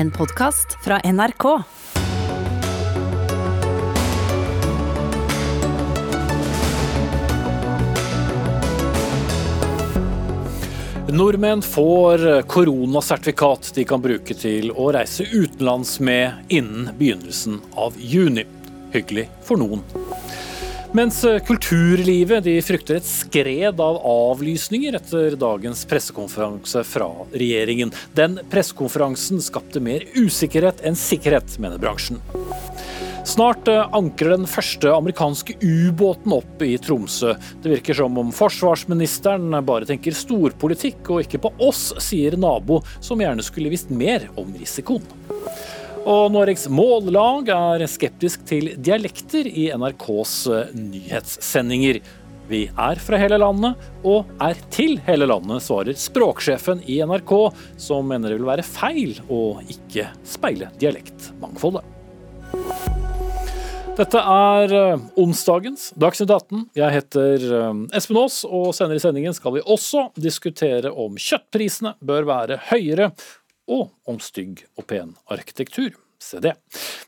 En podkast fra NRK. Nordmenn får koronasertifikat de kan bruke til å reise utenlands med innen begynnelsen av juni. Hyggelig for noen. Mens kulturlivet de frykter et skred av avlysninger etter dagens pressekonferanse fra regjeringen. Den pressekonferansen skapte mer usikkerhet enn sikkerhet, mener bransjen. Snart ankrer den første amerikanske ubåten opp i Tromsø. Det virker som om forsvarsministeren bare tenker storpolitikk og ikke på oss, sier nabo, som gjerne skulle visst mer om risikoen. Og Norges Mållag er skeptisk til dialekter i NRKs nyhetssendinger. Vi er fra hele landet og er til hele landet, svarer språksjefen i NRK, som mener det vil være feil å ikke speile dialektmangfoldet. Dette er onsdagens Dagsnytt 18. Jeg heter Espen Aas, og senere i sendingen skal vi også diskutere om kjøttprisene bør være høyere, og om stygg og pen arkitektur. Se det.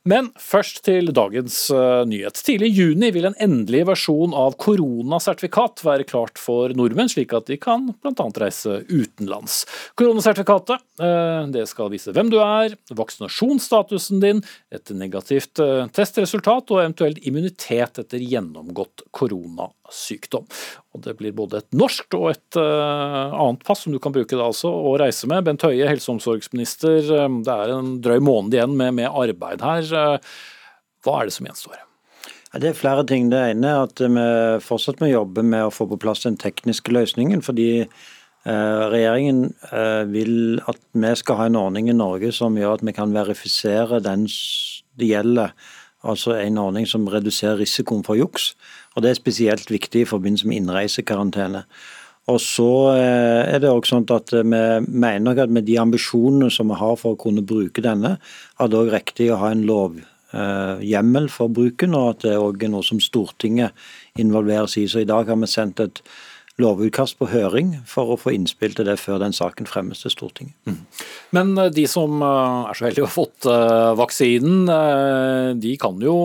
Men først til dagens uh, nyhet. Tidlig i juni vil en endelig versjon av koronasertifikat være klart for nordmenn, slik at de kan bl.a. reise utenlands. Koronasertifikatet uh, det skal vise hvem du er, vaksinasjonsstatusen din, et negativt uh, testresultat og eventuelt immunitet etter gjennomgått koronasykdom. Og Det blir både et norsk og et uh, annet pass som du kan bruke da altså, å reise med. Bent Høie, helse- og omsorgsminister, uh, det er en drøy måned igjen med, med arbeid her. Uh, hva er det som gjenstår? Det er flere ting. Det ene er at vi fortsatt må jobbe med å få på plass den tekniske løsningen. fordi Regjeringen vil at vi skal ha en ordning i Norge som gjør at vi kan verifisere den det gjelder. Altså en ordning som reduserer risikoen for juks. Og Det er spesielt viktig i forbindelse med innreisekarantene. Og så er det også sånn at Vi mener at med de ambisjonene som vi har for å kunne bruke denne, er det også riktig å ha en lovhjemmel for bruken, og at det også er noe som Stortinget involveres i. Så I dag har vi sendt et lovutkast på høring for å få innspill til det før den saken fremmes til Stortinget. Mm. Men de som er så heldige å ha fått vaksinen, de kan jo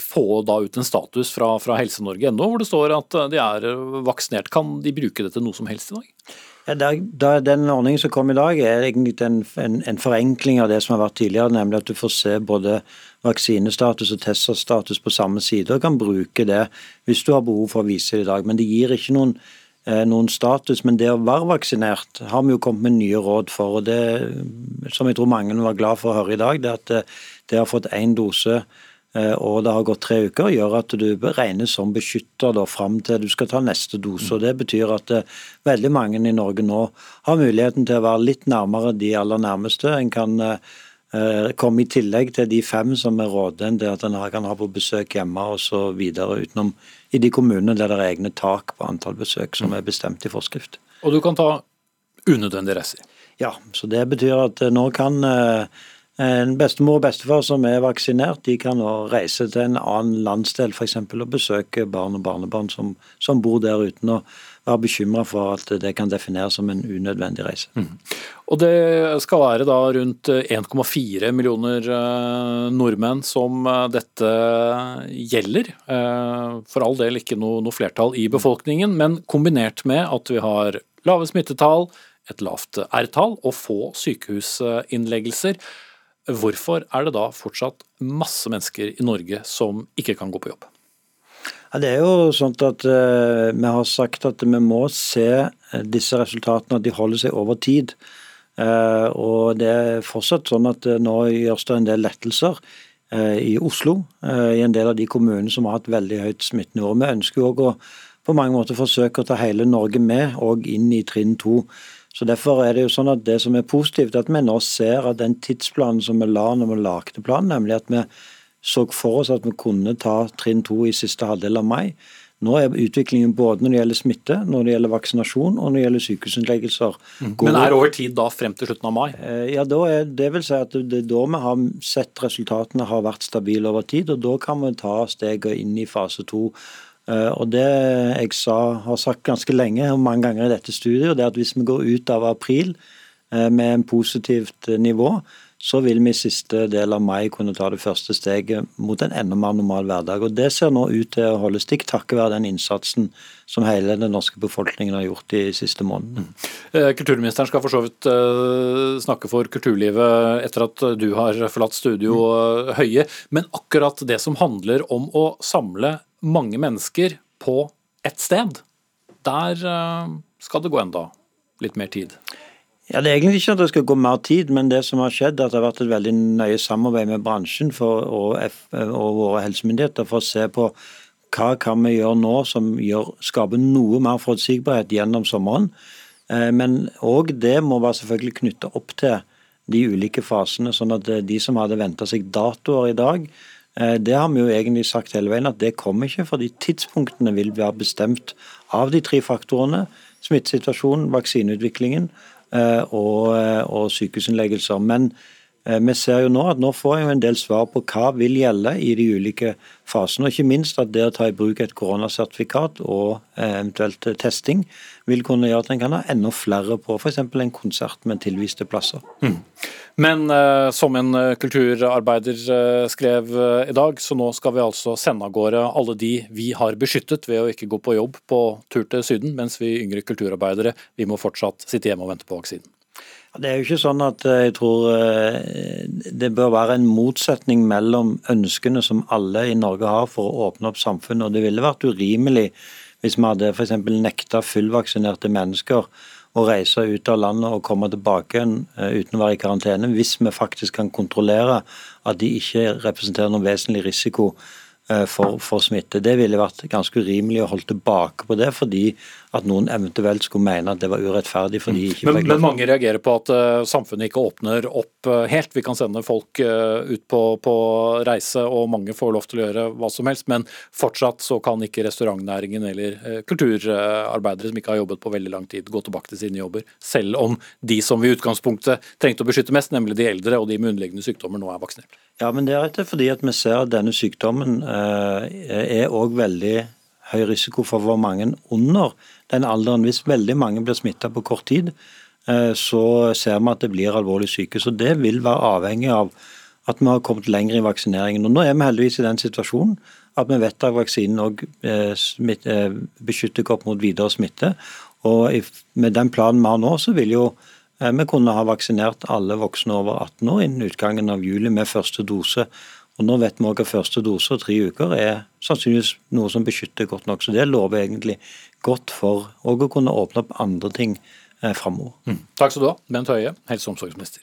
få da ut en status fra, fra helse-norge.no hvor det står at de er vaksinert. Kan de bruke det til noe som helst i dag? Ja, der, den ordningen som kom i dag er egentlig en, en, en, forenkling av det som har vært tidligere, nemlig at du får se både vaksinestatus og teststatus på samme side og kan bruke det hvis du har behov for å vise det i dag. Men det gir ikke noen, eh, noen status. Men det å være vaksinert har vi jo kommet med nye råd for. og Det som jeg tror mange var glad for å høre i dag, det at det, det har fått én dose og det har gått tre uker, gjør at du regnes som beskytter fram til du skal ta neste dose. og Det betyr at veldig mange i Norge nå har muligheten til å være litt nærmere de aller nærmeste. En kan komme i tillegg til de fem som er rådet det at en kan ha på besøk hjemme osv. utenom i de kommunene der det er egne tak på antall besøk som er bestemt i forskrift. Og du kan ta unødvendige reiser? Ja, så det betyr at nå kan en bestemor og bestefar som er vaksinert, de kan nå reise til en annen landsdel f.eks. og besøke barn og barnebarn som, som, bor der uten å være bekymra for at det kan defineres som en unødvendig reise. Mm. Og Det skal være da rundt 1,4 millioner nordmenn som dette gjelder. For all del ikke noe, noe flertall i befolkningen, men kombinert med at vi har lave smittetall, et lavt R-tall og få sykehusinnleggelser Hvorfor er det da fortsatt masse mennesker i Norge som ikke kan gå på jobb? Ja, det er jo sånn at uh, Vi har sagt at vi må se eh, disse resultatene, at de holder seg over tid. Uh, og Det er fortsatt sånn at uh, nå gjøres det en del lettelser i Oslo, i en del av de kommunene som har hatt veldig høyt smittenivå. Vi ønsker òg å på mange måter forsøke å ta hele Norge med, og inn i trinn to. Så Derfor er det jo sånn at det som er positivt, at vi nå ser at den tidsplanen som vi la når vi lagde planen, nemlig at vi så for oss at vi kunne ta trinn to i siste halvdel av mai. Nå er utviklingen både når det gjelder smitte, når det gjelder vaksinasjon og når det gjelder sykehusinnleggelser. Mm. Men er det over tid da frem til slutten av mai? Eh, ja, da er, det vil si at det er da vi har sett resultatene har vært stabile over tid. og Da kan vi ta steget inn i fase to. Eh, og Det jeg sa, har sagt ganske lenge og mange ganger i dette studiet, det er at hvis vi går ut av april eh, med en positivt nivå, så vil vi i siste del av mai kunne ta det første steget mot en enda mer normal hverdag. Og Det ser nå ut til å holde stikk, takket være den innsatsen som hele den norske befolkningen har gjort de siste månedene. Eh, kulturministeren skal for så vidt eh, snakke for kulturlivet etter at du har forlatt studio mm. Høie. Men akkurat det som handler om å samle mange mennesker på ett sted, der skal det gå enda litt mer tid? Ja, Det er egentlig ikke at det skal gå mer tid, men det som har skjedd, er at det har vært et veldig nøye samarbeid med bransjen for, og, F, og, våre helsemyndigheter for å se på hva kan vi gjøre nå som gjør, skaper noe mer forutsigbarhet gjennom sommeren. Eh, men òg det må være selvfølgelig knytta opp til de ulike fasene, sånn at de som hadde venta seg datoer i dag, eh, det har vi jo egentlig sagt hele veien at det kommer ikke, fordi tidspunktene vil være bestemt av de tre faktorene. Smittesituasjonen, vaksineutviklingen Eh, og, eh, og sykehusinnleggelser. Men eh, vi ser jo nå at nå får jeg en del svar på hva vil gjelde i de ulike fasene. Og ikke minst at det å ta i bruk et koronasertifikat og eventuelt testing vil kunne gjøre at en kan ha enda flere på f.eks. en konsert med tilviste plasser. Mm. Men eh, som en kulturarbeider eh, skrev eh, i dag, så nå skal vi altså sende av gårde alle de vi har beskyttet ved å ikke gå på jobb på tur til Syden, mens vi yngre kulturarbeidere vi må fortsatt sitte hjemme og vente på vaksinen. Det er jo ikke sånn at jeg tror det bør være en motsetning mellom ønskene som alle i Norge har for å åpne opp samfunnet. og Det ville vært urimelig hvis vi hadde f.eks. nekta fullvaksinerte mennesker å reise ut av landet og komme tilbake igjen uten å være i karantene, hvis vi faktisk kan kontrollere at de ikke representerer noen vesentlig risiko for, for, smitte. Det ville vært ganske urimelig å holde tilbake på det, fordi at noen eventuelt skulle mene at det var urettferdig. fordi ikke men, men mange reagerer på at uh, samfunnet ikke åpner opp uh, helt. Vi kan sende folk uh, ut på, på, reise, og mange får lov til å gjøre hva som helst. Men fortsatt så kan ikke restaurantnæringen eller kulturarbeidere som ikke har jobbet på veldig lang tid, gå tilbake til sine jobber. Selv om de som vi i utgangspunktet trengte å beskytte mest, nemlig de eldre og de med underliggende sykdommer, nå er vaksinert. Ja, men det er rett fordi at vi ser at denne sykdommen er òg veldig høy risiko for hvor mange under den alderen. Hvis veldig mange blir smitta på kort tid, eh, så ser vi at det blir alvorlig syke. Så det vil være avhengig av at vi har kommet lenger i vaksineringen. Og Nå er vi heldigvis i den situasjonen at vi vet at vaksinen òg eh, eh, beskytter opp mot videre smitte. Og med den planen vi har nå, så vil jo vi kunne ha vaksinert alle voksne over 18 år innen utgangen av juli med første dose. Og Nå vet vi også at første dose og tre uker er sannsynligvis noe som beskytter godt nok. Så det lover egentlig godt for å kunne åpne opp andre ting eh, framover. Mm. Takk skal du ha, Bent Høie, helse- og omsorgsminister.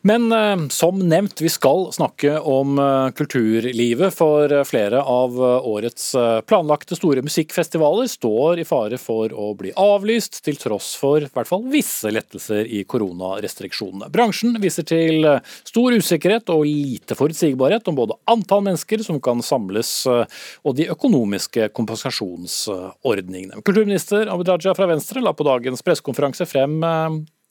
Men eh, som nevnt, vi skal snakke om eh, kulturlivet. For eh, flere av årets planlagte store musikkfestivaler står i fare for å bli avlyst, til tross for i hvert fall visse lettelser i koronarestriksjonene. Bransjen viser til stor usikkerhet og lite forutsigbarhet om både antall mennesker som kan samles og de økonomiske kompensasjonsordningene. Kulturminister Abid Raja fra Venstre la på dagens pressekonferanse frem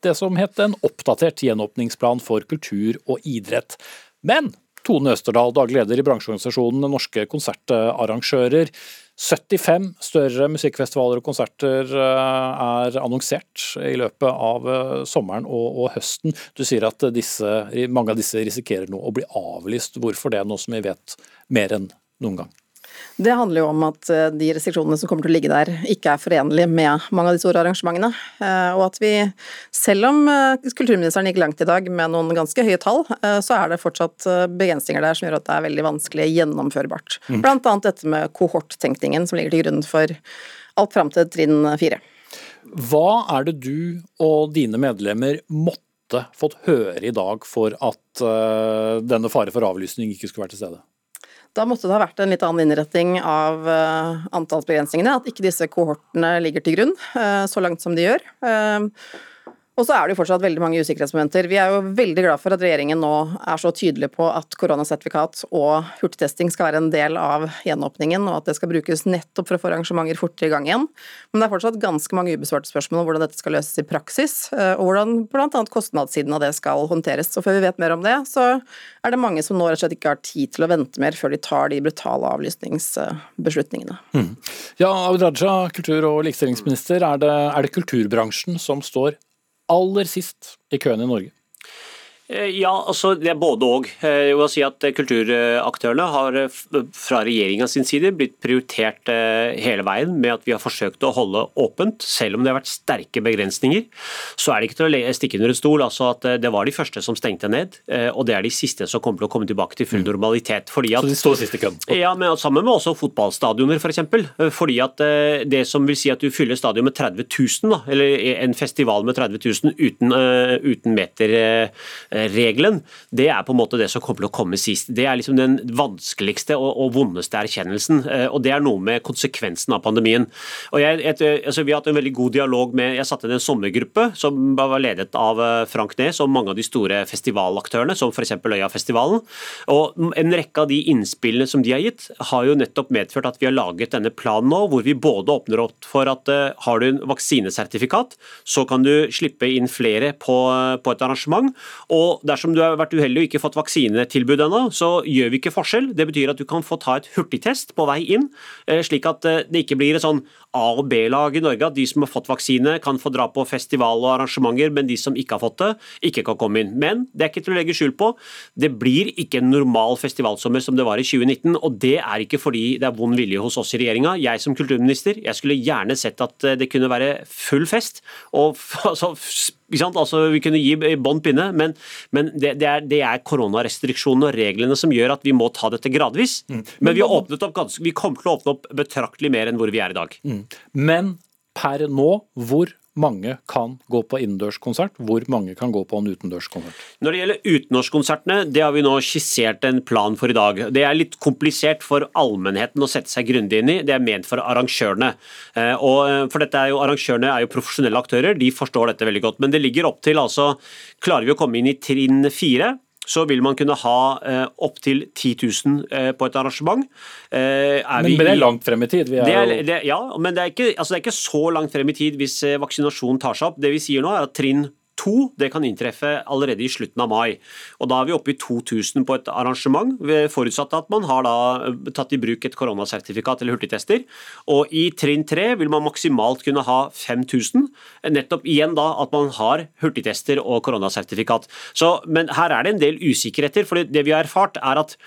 det som het en oppdatert gjenåpningsplan for kultur og idrett. Men Tone Østerdal, daglig leder i bransjeorganisasjonen Norske konsertarrangører. 75 større musikkfestivaler og konserter eh, er annonsert i løpet av eh, sommeren og, høsten. Du sier at disse, mange av disse risikerer nå å bli avlyst. Hvorfor det, nå som vi vet mer enn noen gang? Det handler jo om at eh, de restriksjonene som kommer til å ligge der, ikke er forenlige med mange av de store arrangementene. Eh, og at vi, selv om eh, kulturministeren gikk langt i dag med noen ganske høye tall, så er det fortsatt begrensninger der som gjør at det er veldig vanskelig gjennomførbart. Mm. Blant annet dette med kohorttenkningen som ligger til grunn for alt fram til trinn fire. Hva er det du og dine medlemmer måtte fått høre i dag for at denne fare for avlysning ikke skulle være til stede? Da måtte det ha vært en litt annen innretning av uh, antallsbegrensningene. At ikke disse kohortene ligger til grunn uh, så langt som de gjør. Og så er det jo fortsatt veldig mange usikkerhetsmomenter. Vi er jo veldig glad for at regjeringen nå er så tydelig på at koronasertifikat og hurtigtesting skal være en del av gjenåpningen, og at det skal brukes nettopp for å få arrangementer fortere i gang igjen. Men det er fortsatt ganske mange ubesvarte spørsmål om hvordan dette skal løses i praksis, eh, og hvordan bl.a. kostnadssiden av det skal håndteres. Og før vi vet mer om det, så er det mange som nå rett og slett ikke har tid til å vente mer før de tar de brutale avlysningsbeslutningene. Mm. Ja, Abid Raja, kultur- og likestillingsminister, er det, er det kulturbransjen som står aller sist i køen i Norge? Eh, ja, altså det er både og. Eh, jeg må si at Kulturaktørene har eh, fra regjeringa sin side blitt prioritert hele veien med at vi har forsøkt å holde åpent, selv om det har vært sterke begrensninger. Så er det ikke til å stikke under en stol altså at det var de første som stengte ned, og det er de siste som kommer til å komme tilbake til full mm. normalitet. Fordi at, så de står sist i køen? Ja, men sammen med også fotballstadioner f.eks. For fordi at det som vil si at du fyller stadion med 30 000, da, eller en festival med 30 000 uten, uten meter regelen, det er på en måte det som kommer til å komme sist. Det er liksom den vanskeligste og, og vondeste erkjennelsen. Eh, og Det er noe med konsekvensen av pandemien. Og jeg, et, altså Vi har hatt en veldig god dialog med Jeg satte ned en sommergruppe som var ledet av eh, Frank Nes og mange av de store festivalaktørene, som f.eks. Øyafestivalen. Og En rekke av de innspillene som de har gitt, har jo nettopp medført at vi har laget denne planen nå, hvor vi både åpner opp for at har du en vaksinesertifikat, så kan du slippe inn flere på, på et arrangement. og og Dersom du har vært uheldig og ikke fått vaksinetilbud ennå, så gjør vi ikke forskjell. Det betyr at du kan få ta et hurtigtest på vei inn, eh, slik at eh, det ikke blir et sånn A- og B-lag i Norge. At de som har fått vaksine, kan få dra på festival og arrangementer, men de som ikke har fått det, ikke kan komme inn. Men det er ikke til å legge skjul på, det blir ikke en normal festivalsommer som det var i 2019. Og det er ikke fordi det er vond vilje hos oss i regjeringa. Jeg som kulturminister, jeg skulle gjerne sett at eh, det kunne være full fest. og altså, Altså, vi kunne gi bånd pinne, men, men det, det, er, det, er, koronarestriksjonene og reglene som gjør at vi må ta dette gradvis. Mm. Men, vi, har åpnet opp ganske, vi kommer til å åpne opp betraktelig mer enn hvor vi er i dag. Mm. Men per nå, hvor mange kan gå på innendørskonsert, hvor mange kan gå på en utendørskonsert? Når det gjelder utendørskonsertene, det har vi nå skissert en plan for i dag. Det er litt komplisert for allmennheten å sette seg grundig inn i, det er ment for arrangørene. Eh, og eh, for dette er jo, Arrangørene er jo profesjonelle aktører, de forstår dette veldig godt. Men det ligger opp til altså Klarer vi å komme inn i trinn fire, så vil man kunne ha eh, opptil 10 000 eh, på et arrangement. Eh, men, men, det er langt frem i tid? Er er, det, ja, men det er, ikke, altså det er, ikke, så langt frem i tid hvis eh, vaksinasjonen tar seg opp. Det vi sier nå er at trinn to det kan inntreffe allerede i slutten av mai. Og Da er vi oppe i 2000 på et arrangement, forutsatt at man har eh, tatt i bruk et koronasertifikat eller hurtigtester. Og I trinn tre vil man maksimalt kunne ha 5000. Nettopp igjen da at man har hurtigtester og koronasertifikat. Så, men her er det en del usikkerheter. for det vi har erfart er at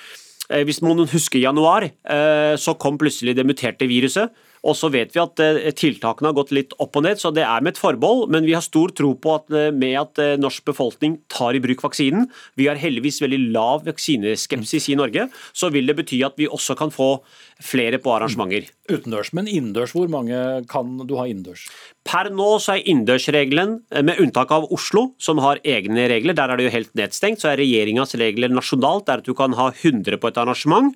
eh, hvis noen husker januar, eh, så kom plutselig det muterte viruset. Og så vet vi at eh, tiltakene har gått litt opp og ned, så det er med et forbehold. Men vi har stor tro på at eh, med at eh, norsk befolkning tar i bruk vaksinen, vi har heldigvis veldig lav vaksineskepsis i Norge, så vil det bety at vi også kan få flere på arrangementer. Utendørs, men innendørs, hvor mange kan du ha innendørs? Per nå så er innendørsregelen, med unntak av Oslo, som har egne regler, der er det jo helt nedstengt, så er regjeringas regler nasjonalt, der at du kan ha 100 på et arrangement.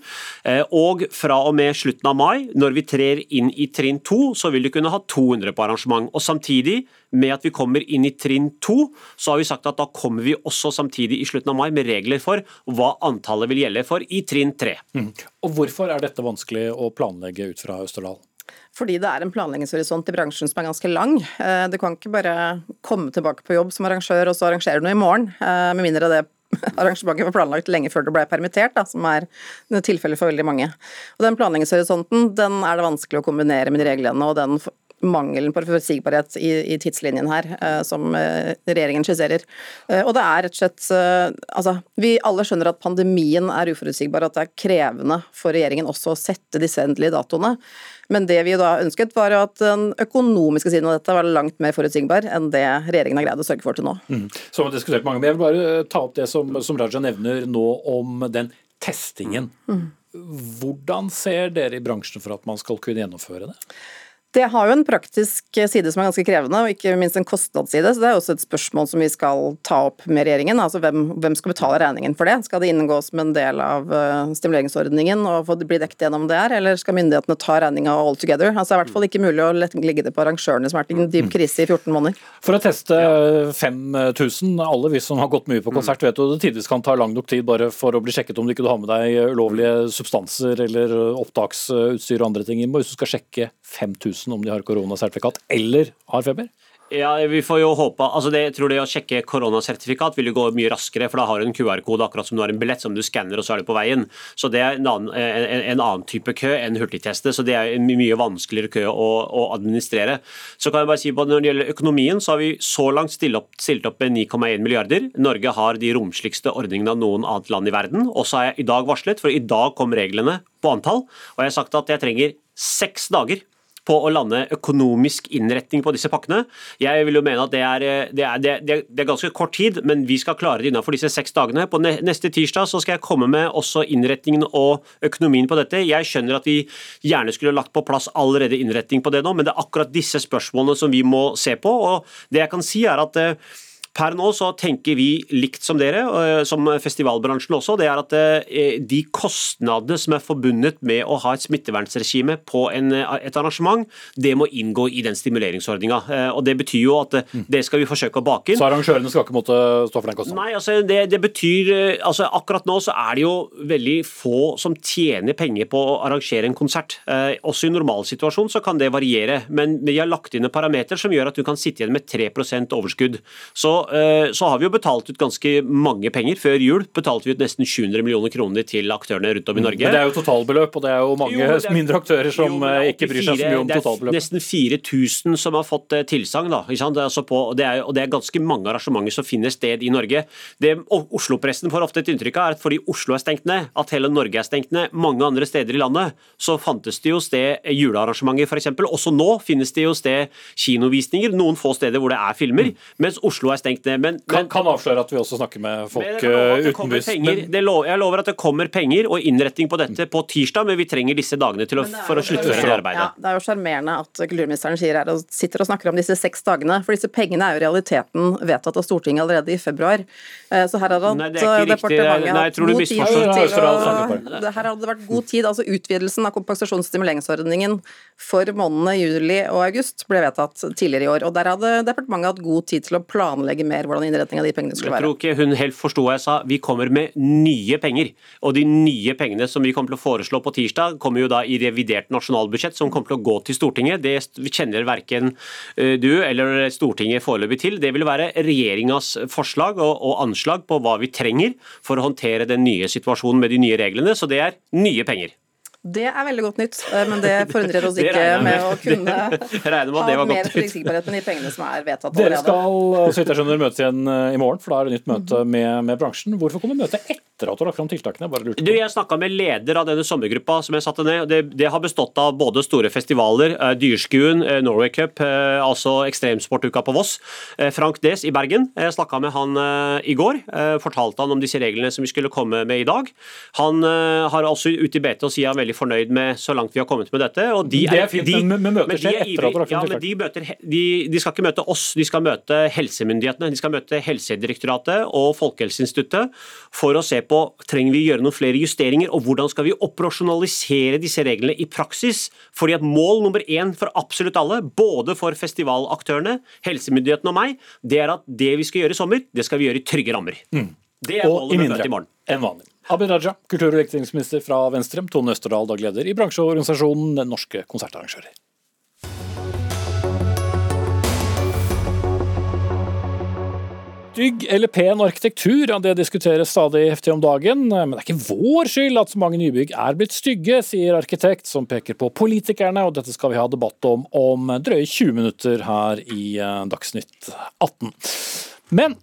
Og fra og med slutten av mai, når vi trer inn i trinn 2, så vil du kunne ha 200 på arrangement. Og samtidig med at vi kommer inn i trinn to, så har vi sagt at da kommer vi også samtidig i slutten av mai med regler for hva antallet vil gjelde for i trinn tre. Mm. Og hvorfor er dette vanskelig å planlegge ut fra Østerdal? Fordi det er en planleggingshorisont i bransjen som er ganske lang. Eh, du kan ikke bare komme tilbake på jobb som arrangør og så arrangere noe i morgen, eh, med mindre det arrangementet var planlagt lenge før du ble permittert, da, som er tilfellet for veldig mange. Og Den planleggingshorisonten den er det vanskelig å kombinere med de reglene og den mangelen på forutsigbarhet i, i, tidslinjen her, eh, som eh, regjeringen skisserer. Eh, og det er rett og slett Altså, vi alle skjønner at pandemien er uforutsigbar, at det er krevende for regjeringen også å sette disse endelige datoene. Men det vi da ønsket, var at den økonomiske siden av dette var langt mer forutsigbar enn det regjeringen har greid å sørge for til nå. Mm. Som har diskutert mange, men Jeg vil bare ta opp det som, som Raja nevner nå om den testingen. Mm. Hvordan ser dere i bransjen for at man skal kunne gjennomføre det? Det har jo en praktisk side som er ganske krevende, og ikke minst en kostnadsside. Så det er også et spørsmål som vi skal ta opp med regjeringen. Altså hvem, hvem skal betale regningen for det? Skal det inngå som en del av uh, stimuleringsordningen og få bli dekket gjennom det her, eller skal myndighetene ta regninga all together? Altså det er i hvert fall ikke mulig å legge det på arrangørene som har vært i en dyp krise i 14 måneder. For å teste 5000, alle vi som har gått mye på konsert vet jo det tidvis kan ta lang nok tid bare for å bli sjekket om du ikke har med deg ulovlige substanser eller opptaksutstyr og andre ting. Hvis du skal sjekke 5000 om de har koronasertifikat eller har feber? Ja, vi får jo håpe altså det, Jeg tror det å sjekke koronasertifikat vil jo gå mye raskere, for da har du en QR-kode akkurat som du har en billett som du skanner, og så er du på veien. Så Det er en annen, en, en annen type kø enn hurtigteste, så det er en mye vanskeligere kø å, å, administrere. Så kan jeg bare si på Når det gjelder økonomien, så har vi så langt stilt opp, stilt opp med 9,1 milliarder. Norge har de romsligste ordningene av noen annet land i verden. Og så har jeg i dag varslet, for i dag kom reglene på antall, og jeg har sagt at jeg trenger seks dager på å lande økonomisk innretning på disse pakkene. Jeg vil jo mene at det er, det er, det er, det er ganske kort tid, men vi skal klare det innenfor disse seks dagene. På neste tirsdag så skal jeg komme med også innretningen og økonomien på dette. Jeg skjønner at vi gjerne skulle lagt på plass allerede innretning på det nå, men det er akkurat disse spørsmålene som vi må se på. og Det jeg kan si er at eh, Per nå så tenker vi likt som dere, eh, som festivalbransjen også. Det er at eh, de kostnadene som er forbundet med å ha et smittevernregime på en, eh, et arrangement, det må inngå i den stimuleringsordninga. Og det betyr jo at det skal vi forsøke å bake inn. Så arrangørene skal ikke måtte stå for den kostnaden? Nei, altså det, det betyr altså Akkurat nå så er det jo veldig få som tjener penger på å arrangere en konsert. Også i normalsituasjon så kan det variere, men vi har lagt inn en parameter som gjør at du kan sitte igjen med 3% overskudd. Så så har vi jo betalt ut ganske mange penger. Før jul betalte vi ut nesten 700 millioner kroner til aktørene rundt om i mm. Norge. Men det er jo totalbeløp, og det er jo mange jo, er, mindre aktører som jo, eh, ikke bryr seg så mye om totalbeløp. Det er nesten 4000 som har fått eh, tilsagn, da. Altså og, det er, og det er ganske mange arrangementer som finner sted i Norge. Det Oslo-pressen får ofte et inntrykk av, er at fordi Oslo er stengt ned, at hele Norge er stengt ned, mange andre steder i landet, så fantes det jo sted julearrangementer f.eks. Også nå finnes det jo sted kinovisninger, noen få steder hvor det er filmer, mm. mens Oslo er stengt stengt det. Men, kan, kan, avsløre at vi også snakker med folk utenbys. utenbys. jeg lover at det kommer penger og innretting på dette på tirsdag, men vi trenger disse dagene å, for å sluttføre det arbeidet. Ja, det er jo sjarmerende at kulturministeren sier her og sitter og snakker om disse seks dagene, for disse pengene er jo realiteten vedtatt av Stortinget allerede i februar. Eh, så her hadde Nei, departementet hatt god tid til å Her hadde det vært god tid. altså Utvidelsen av kompensasjons- og stimuleringsordningen for månedene juli og august ble vedtatt tidligere i år. og Der hadde departementet hatt god tid til å planlegge planlegge mer hvordan innretningen av de pengene skulle være. Jeg tror ikke hun helt forsto hva jeg sa. Vi kommer med nye penger. Og de nye pengene som vi kommer til å foreslå på tirsdag, kommer jo da i revidert nasjonalbudsjett, som kommer til å gå til Stortinget. Det kjenner verken eh, du eller Stortinget foreløpig til. Det vil være regjeringas forslag og, og anslag på hva vi trenger for å håndtere den nye situasjonen med de nye reglene. Så det er nye penger. Det er veldig godt nytt, eh, men det forundrer oss ikke med. med å kunne ha mer forutsigbarhet enn de pengene som er vedtatt allerede. Dere skal så vidt jeg skjønner, møtes igjen eh, i morgen, for da er det nytt møte mhm. med, med bransjen. Hvorfor kommer møtet etter at du har lagt fram tiltakene? Bare du, jeg snakka med leder av denne sommergruppa som jeg satte ned. Det, det har bestått av både store festivaler, eh, Dyrskuen, Norway Cup, altså Ekstremsportuka på Voss. Frank Des i Bergen. Jeg snakka med han i går. Fortalte han om disse reglene som vi skulle komme med i dag. Han har også ute i BT og sier han veldig veldig fornøyd med så langt vi har kommet med dette. Og de er, det er fint, de, men, men møter skjer etter at ja, men de, møter, de, de, skal ikke møte oss, de skal møte helsemyndighetene. De skal møte Helsedirektoratet og Folkehelseinstituttet for å se på trenger vi gjøre noen flere justeringer, og hvordan skal vi operasjonalisere disse reglene i praksis. Fordi at Mål nummer én for absolutt alle, både for festivalaktørene, helsemyndighetene og meg, det er at det vi skal gjøre i sommer, det skal vi gjøre i trygge rammer. Mm. Det er målet med møtet i morgen. Enn vanlig. Abid Raja, kultur- og likestillingsminister fra Venstre. Tone Østerdal, daglig leder i bransjeorganisasjonen Norske konsertarrangører. Stygg eller pen arkitektur, det diskuteres stadig heftig om dagen. Men det er ikke vår skyld at så mange nybygg er blitt stygge, sier arkitekt, som peker på politikerne. Og dette skal vi ha debatt om om drøye 20 minutter her i eh, Dagsnytt 18. Men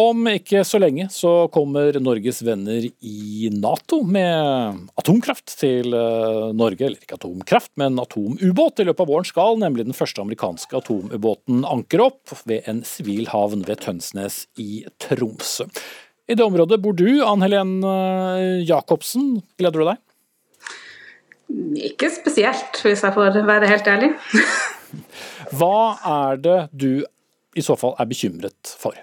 om ikke så lenge så kommer Norges venner i Nato med atomkraft til eh, Norge. Eller ikke atomkraft, men atomubåt. I løpet av våren skal nemlig den første amerikanske atomubåten ankre opp ved en sivil havn ved Tønsnes i Tromsø. I det området bor du, Ann Helen eh, Jacobsen. Gleder du deg? Ikke spesielt, hvis jeg får være helt ærlig. Hva er det du i så fall er bekymret for?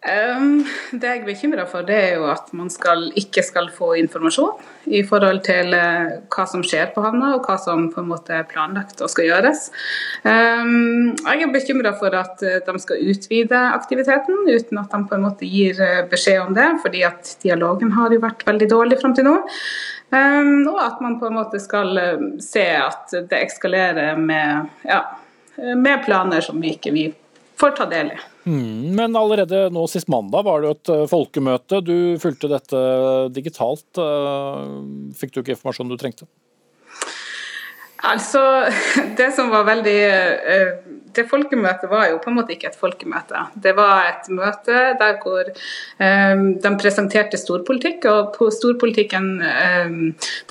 Um, det jeg er bekymra for, det er jo at man skal, ikke skal få informasjon i forhold til uh, hva som skjer på havna, og hva som på en måte er planlagt og skal gjøres. Um, jeg er bekymra for at uh, de skal utvide aktiviteten uten at de på en måte gir uh, beskjed om det, fordi at dialogen har jo vært veldig dårlig fram til nå. Um, og at man på en måte skal se at det ekskalerer med ja, med planer som vi ikke vi får ta del i. Mm, men allerede nå sist mandag var det et folkemøte. Du fulgte dette digitalt. Fikk du ikke informasjonen du trengte? Altså, Det som var veldig eh, Det folkemøtet var jo på en måte ikke et folkemøte. Det var et møte der hvor um, de presenterte storpolitikk, og på storpolitikken um,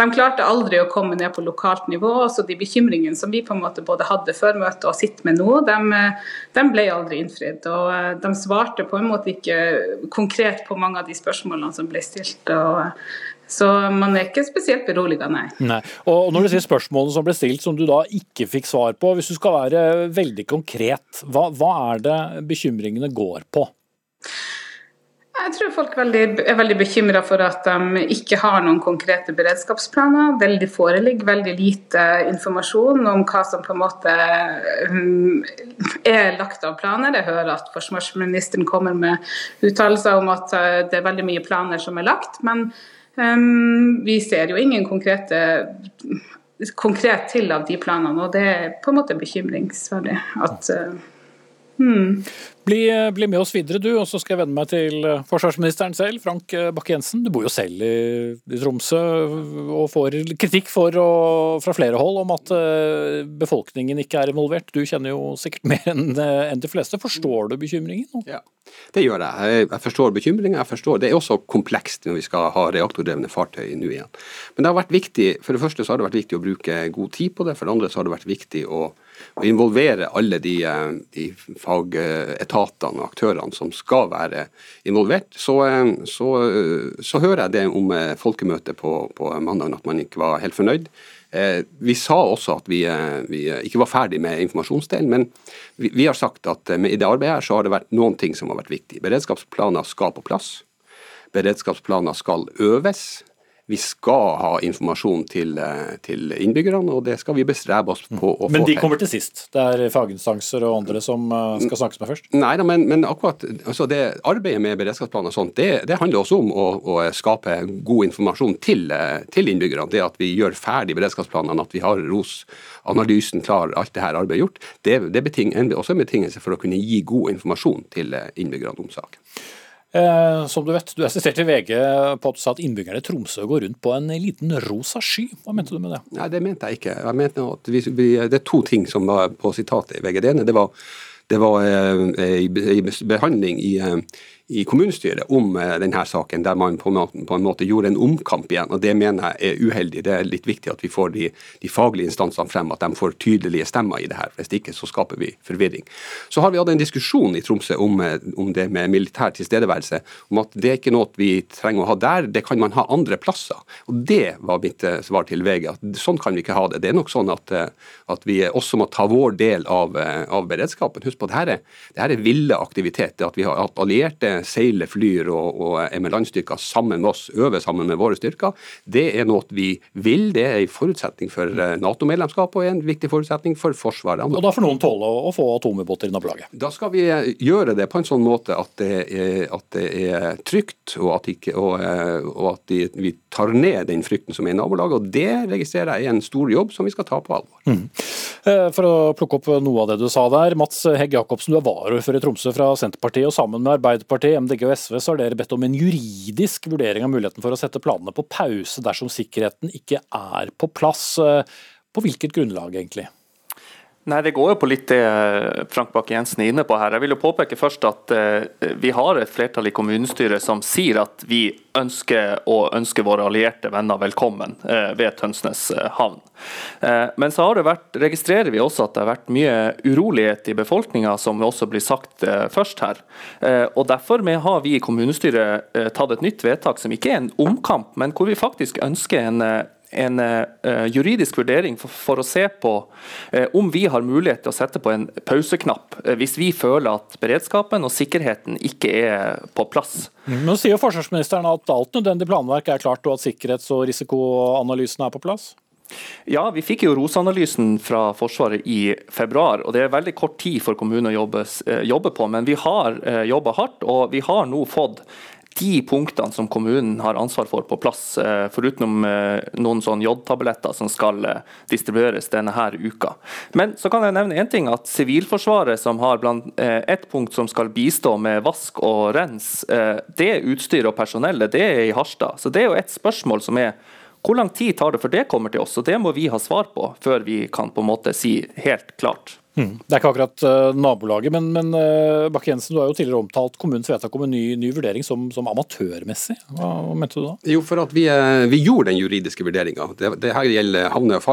De klarte aldri å komme ned på lokalt nivå. så De bekymringene som vi på en måte både hadde før møtet og sitter med nå, de, de ble aldri innfridd. og De svarte på en måte ikke konkret på mange av de spørsmålene som ble stilt. og så man er ikke spesielt beroliga, nei. nei. Og når du sier spørsmålene som ble stilt som du da ikke fikk svar på, hvis du skal være veldig konkret, hva, hva er det bekymringene går på? Jeg tror folk er veldig bekymra for at de ikke har noen konkrete beredskapsplaner. Det foreligger veldig lite informasjon om hva som på en måte um, er lagt av planer. Jeg hører at forsvarsministeren kommer med uttalelser om at uh, det er veldig mye planer som er lagt. men vi ser jo ingen konkrete konkret til av de planene, og det er på en måte bekymringsverdig. at uh, hmm. Bli, bli, med oss videre, du, og så skal jeg vende meg til eh, forsvarsministeren selv, Frank eh, Bakke-Jensen. Du bor jo selv i, i, Tromsø og får kritikk for, og, fra flere hold om at uh, befolkningen ikke er involvert. Du kjenner jo sikkert mer enn en de fleste. Forstår du bekymringen? Ja, det gjør jeg. Jeg forstår bekymringen. Jeg forstår, det er også komplekst når vi skal ha reaktordrevne fartøy nå igjen. Men det har vært viktig, for det første så har det vært viktig å bruke god tid på det. For det andre så har det vært viktig å å involvere alle de, eh, de fagetatene og aktørene som skal være involvert. Så, eh, så, eh, så hører jeg det om folkemøtet på, på mandag, at man ikke var helt fornøyd. Vi sa også at vi, vi ikke var ferdig med informasjonsdelen, men vi, vi, har sagt at i det arbeidet her så har det vært noen ting som har vært viktig. Beredskapsplaner skal på plass. Beredskapsplaner skal øves vi skal ha informasjon til, eh, til, innbyggerne, og det skal vi bestrebe oss på å få til. Men de kommer til sist? Det er faginstanser og andre som eh, skal snakkes med først? Nei men, men, akkurat altså det arbeidet med beredskapsplaner og sånt, det, det, handler også om å, å skape god informasjon til, eh, til, innbyggerne. Det at vi gjør ferdig beredskapsplanene, at vi har ROS-analysen klar, alt det her arbeidet gjort, det, det er også en betingelse for å kunne gi god informasjon til innbyggerne om saken. Eh, som du vet, du er sitert i VG på at du sa at innbyggerne i Tromsø går rundt på en liten rosa sky. Hva mente du med det? Nei, Det mente jeg ikke. Jeg mente at vi, vi, Det er to ting som var på sitatet i VG. Det ene det var, det var eh, behandling i, eh, i kommunestyret om eh, denne saken, der man på en måte gjorde en omkamp igjen. og Det mener jeg er uheldig. Det er litt viktig at vi får de, de faglige instansene frem, at de får tydelige stemmer i det her. Hvis ikke så skaper vi forvirring. Så har vi hatt en diskusjon i Tromsø om, eh, om det med militær tilstedeværelse. Om at det er ikke noe vi trenger å ha der, det kan man ha andre plasser. Og Det var mitt eh, svar til VG. at Sånn kan vi ikke ha det. Det er nok sånn at, at vi også må ta vår del av, av beredskapen. Husk på at dette er, dette er ville aktivitet. det At vi har hatt allierte seiler, flyr og, og er med landstyrker sammen med oss, øver sammen med våre styrker, det er noe vi vil. Det er en forutsetning for eh, Nato-medlemskap og en viktig forutsetning for Forsvaret. Og Da får noen tåle å få atomubåter i nabolaget? Da skal vi eh, gjøre det på en sånn måte at det er, at det er trygt, og at, ikke, og, eh, og at vi tar ned den frykten som er i nabolaget. og Det registrerer jeg er en stor jobb som vi skal ta på alvor. Mm. For å plukke opp noe av det du sa der. Mats Hegg Jacobsen, du er varaordfører i Tromsø fra Senterpartiet, og sammen med Arbeiderpartiet, MDG og SV så har dere bedt om en juridisk vurdering av muligheten for å sette planene på pause dersom sikkerheten ikke er på plass. På hvilket grunnlag, egentlig? Nei, Det går jo på litt det eh, Frank Bakke-Jensen er inne på her. Jeg vil jo påpeke først at uh, vi har et flertall i kommunestyret som sier at vi ønsker å ønske våre allierte venner velkommen uh, ved Tønsnes havn. men så vært, registrerer vi også at det har vært mye urolighet i befolkninga, som også blir sagt først her. og Derfor har vi i kommunestyret tatt et nytt vedtak som ikke er en omkamp, men hvor vi faktisk ønsker en en uh, juridisk vurdering for, for, å se på uh, om vi har mulighet til å sette på en pauseknapp uh, hvis vi føler at beredskapen og sikkerheten ikke er på plass. Nå sier forsvarsministeren at alt nødvendig planverk er klart og at sikkerhets- og risikoanalysen er på plass? Ja, vi fikk jo ROS-analysen fra Forsvaret i februar. og Det er veldig kort tid for kommunen å jobbe, jobbe på, men vi har jobba hardt. Og vi har nå fått de punktene som kommunen har ansvar for på plass, foruten noen sånn jodtabletter som skal distribueres denne her uka. Men så kan jeg nevne en ting, at Sivilforsvaret, som har blant ett punkt som skal bistå med vask og rens, det utstyret og personellet det er i Harstad. Så det er jo et spørsmål som er hvor lang tid tar det før det kommer til oss? Og Det må vi ha svar på før vi kan på en måte si helt klart. Mm. Det er ikke akkurat uh, nabolaget, men, men uh, Bakke-Jensen, du har jo tidligere omtalt kommunens vedtak om en ny, ny vurdering som, som, amatørmessig. Hva, hva, mente du da? Jo, for at vi, uh, vi gjorde den juridiske vurderinga. Det, det, her gjelder havne- og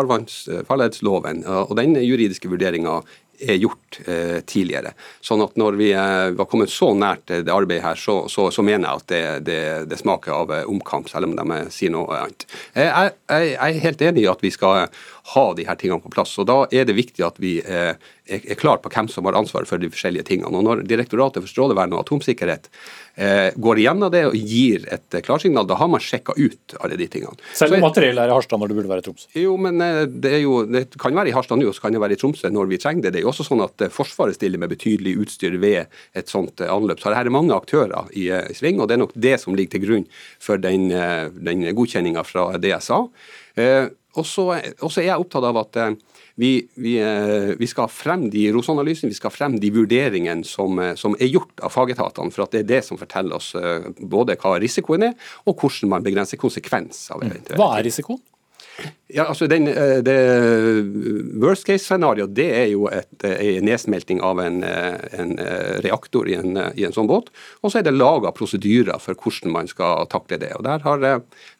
farledsloven. og Den juridiske vurderinga er gjort eh, tidligere. Sånn at når vi eh, var kommet så nært det arbeidet her, så, så, så mener jeg at det, det, det, smaker av eh, omkamp, selv om de sier noe annet. Jeg, jeg, jeg, er helt enig i at vi skal ha de her tingene på plass. og Da er det viktig at vi eh, er klar på hvem som har ansvaret for de forskjellige tingene. Og Når Direktoratet for strålevern og atomsikkerhet eh, går igjennom det og gir et eh, klarsignal, da har man sjekka ut alle de tingene. Selv om materiellet er i Harstad når det burde være i Tromsø? Jo, men det det, jo, det, kan være i Harstad nå, og så kan det være i Tromsø når vi trenger det. Det er jo også sånn at Forsvaret stiller med betydelig utstyr ved et sånt anløp. Så det her er mange aktører i, i sving, og det er nok det som ligger til grunn for den, den godkjenninga fra DSA. Eh, og så er jeg opptatt av at vi, vi, eh, vi, skal frem de ROS-analysene, vi skal frem de vurderingene som, eh, som, er gjort av fagetatene. For at det er det som forteller oss eh, både hva risikoen er, og hvordan man begrenser konsekvens av eventuelt. Hva er risikoen? Ja, altså den, eh, det Worst case-scenario det er jo et, en nedsmelting av en, eh, en eh, reaktor i en, i en, sånn båt. Og så er det laga prosedyrer for hvordan man skal takle det. Og har,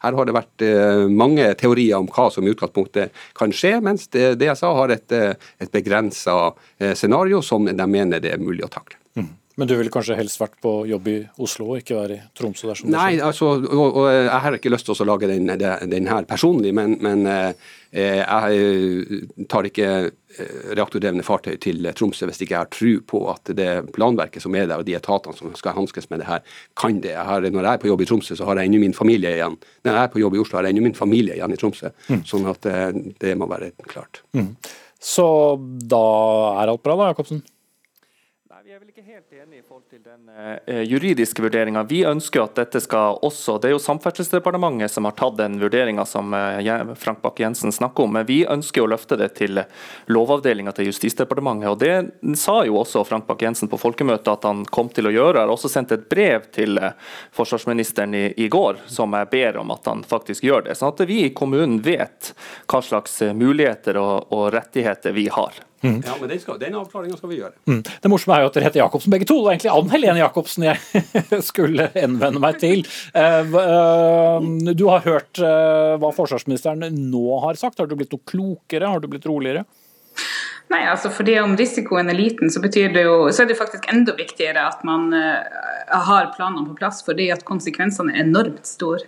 Her har det vært mange teorier om hva som i utgangspunktet kan skje, mens det jeg sa har et, et begrensa scenario som de mener det er mulig å takle. Men du ville kanskje helst vært på jobb i Oslo og ikke være i Tromsø? dersom Nei, altså, og, og, jeg har ikke lyst til å lage den, den her personlig, men, men eh, jeg eh, tar ikke eh, reaktordrevne fartøy til Tromsø hvis ikke jeg har tro på at det planverket som er der, og de etatene som skal hanskes med det her, kan det. Jeg har, når jeg er på jobb i Tromsø, så har jeg ennå min familie igjen. Når jeg er på jobb i Oslo, har jeg ennå min familie igjen i Tromsø. Mm. Sånn at eh, det må være klart. Mm. Så da er alt bra, da, Jacobsen? Er vel ikke helt enig i forhold til den eh, juridiske vurderinga. Vi ønsker at dette skal også Det er jo Samferdselsdepartementet som har tatt den vurderinga som eh, Frank Bakke-Jensen snakker om. Men vi ønsker å løfte det til lovavdelinga til Justisdepartementet. og Det sa jo også Frank Bakke-Jensen på folkemøtet at han kom til å gjøre. Jeg har også sendt et brev til eh, forsvarsministeren i, i går som jeg ber om at han faktisk gjør det. Sånn at vi i kommunen vet hva slags muligheter og, og rettigheter vi har. Mm. Ja, men Den, skal, den avklaringa skal vi gjøre. Mm. Det morsomme er jo at dere heter Jacobsen begge to. Det var egentlig Ann Helene Jacobsen jeg skulle henvende meg til. Eh, eh, du har hørt eh, hva forsvarsministeren nå har sagt. Har du blitt noe klokere? Har du blitt roligere? Nei, altså fordi Om risikoen er liten, så, betyr det jo, så er det faktisk enda viktigere at man har planene på plass, fordi at konsekvensene er enormt store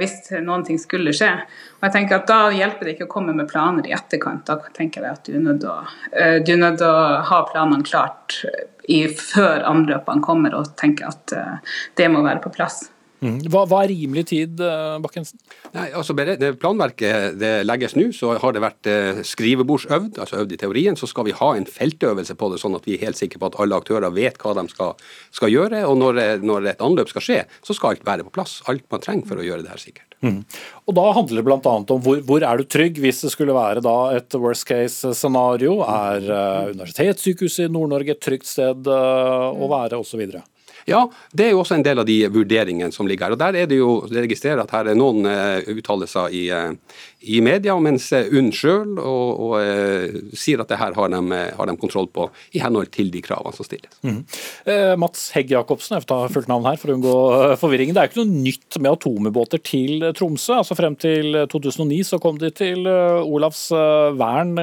hvis noen ting skulle skje. Og jeg tenker at Da hjelper det ikke å komme med planer i etterkant. Da tenker jeg at du er nødt til å, eh, ha planene klart i, før anløpene kommer, og tenke at eh, det må være på plass. Mm. Hva, hva, er rimelig tid, eh, Bakkensen? Nei, altså det Planverket det legges nå, så har det vært eh, skrivebordsøvd, altså øvd i teorien. Så skal vi ha en feltøvelse på det, sånn at vi er helt sikre på at alle aktører vet hva de skal, skal gjøre. Og når, eh, når, et anløp skal skje, så skal alt være på plass. Alt man trenger for å gjøre det her sikkert. Mm. Og Da handler det bl.a. om hvor, hvor, er du trygg hvis det skulle være et worst case-scenario. Er uh, Universitetssykehuset i Nord-Norge et trygt sted uh, å være, osv.? Ja, det er jo også en del av de vurderingene som ligger her. og Der er det jo registrerer at her er noen uh, uttalelser i, uh, i, media, mens uh, UNN sjøl sier at det her har de, har de, kontroll på i henhold til de kravene som stilles. Mm. Mats Hegg Jacobsen, jeg får ta fullt navn her for å unngå forvirringen. Det er ikke noe nytt med atomubåter til Tromsø. altså Frem til 2009 så kom de til Olavs vern.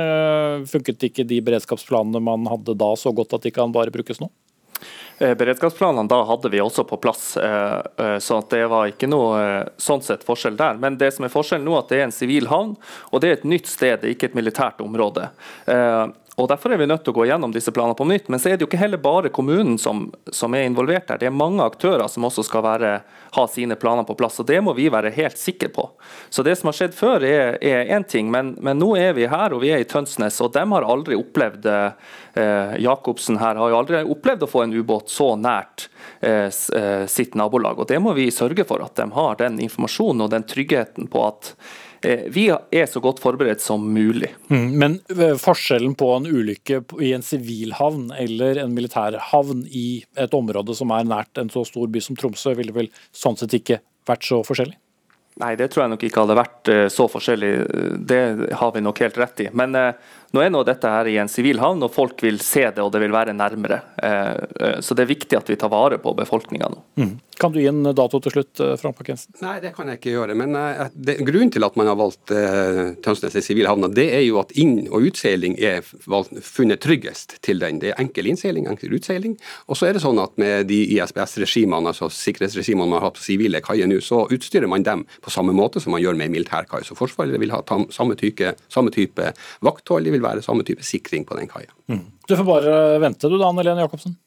Funket ikke de beredskapsplanene man hadde da så godt at de kan bare brukes nå? Eh, beredskapsplanene da hadde vi også på plass, eh, eh, så det var ikke noe sånn sett forskjell der. Men det som er forskjellen nå, at det er en sivil havn, og det er et nytt sted, er ikke et militært område. Og Derfor er vi nødt til å gå gjennom disse planene på nytt. Men så er det jo ikke heller bare kommunen som, som er involvert her. Det er mange aktører som også skal være, ha sine planer på plass. og Det må vi være helt sikre på. Så Det som har skjedd før er én ting, men, men, nå er vi her og vi er i Tønsnes. og De har aldri opplevd eh, Jacobsen her har jo aldri opplevd å få en ubåt så nært eh, eh sitt nabolag. og Det må vi sørge for at de har den informasjonen og den tryggheten på at vi er så godt forberedt som mulig. Mm, men eh, forskjellen på en ulykke i en sivil havn eller en militær havn i et område som er nært en så stor by som Tromsø, ville vel sånn sett ikke vært så forskjellig? Nei, det tror jeg nok ikke hadde vært eh, så forskjellig. Det har vi nok helt rett i. Men nå er nå dette her i en sivil havn, og folk vil se det og det vil være nærmere. Eh, eh, så det er viktig at vi tar vare på befolkninga nå. Mm. Kan du gi en dato til slutt, eh, Frank Bakkensen? Nei, det kan jeg ikke gjøre. Men det, grunnen til at man har valgt uh, Tønsnes i sivil havn, det er jo at inn- og utseiling er valgt, funnet tryggest til den. Det er enkel innseiling, enkel utseiling. Og så er det sånn at med de ISBS-regimene, altså sikkerhetsregimene man har hatt på sivile kaier nå, så utstyrer man dem på samme måte som man gjør med militærkai. Så Forsvaret vil ha samme type, samme type vakthold. De vil være samme type sikring på den kaia. Mm. Du får bare vente du da, Anne Lene Jacobsen.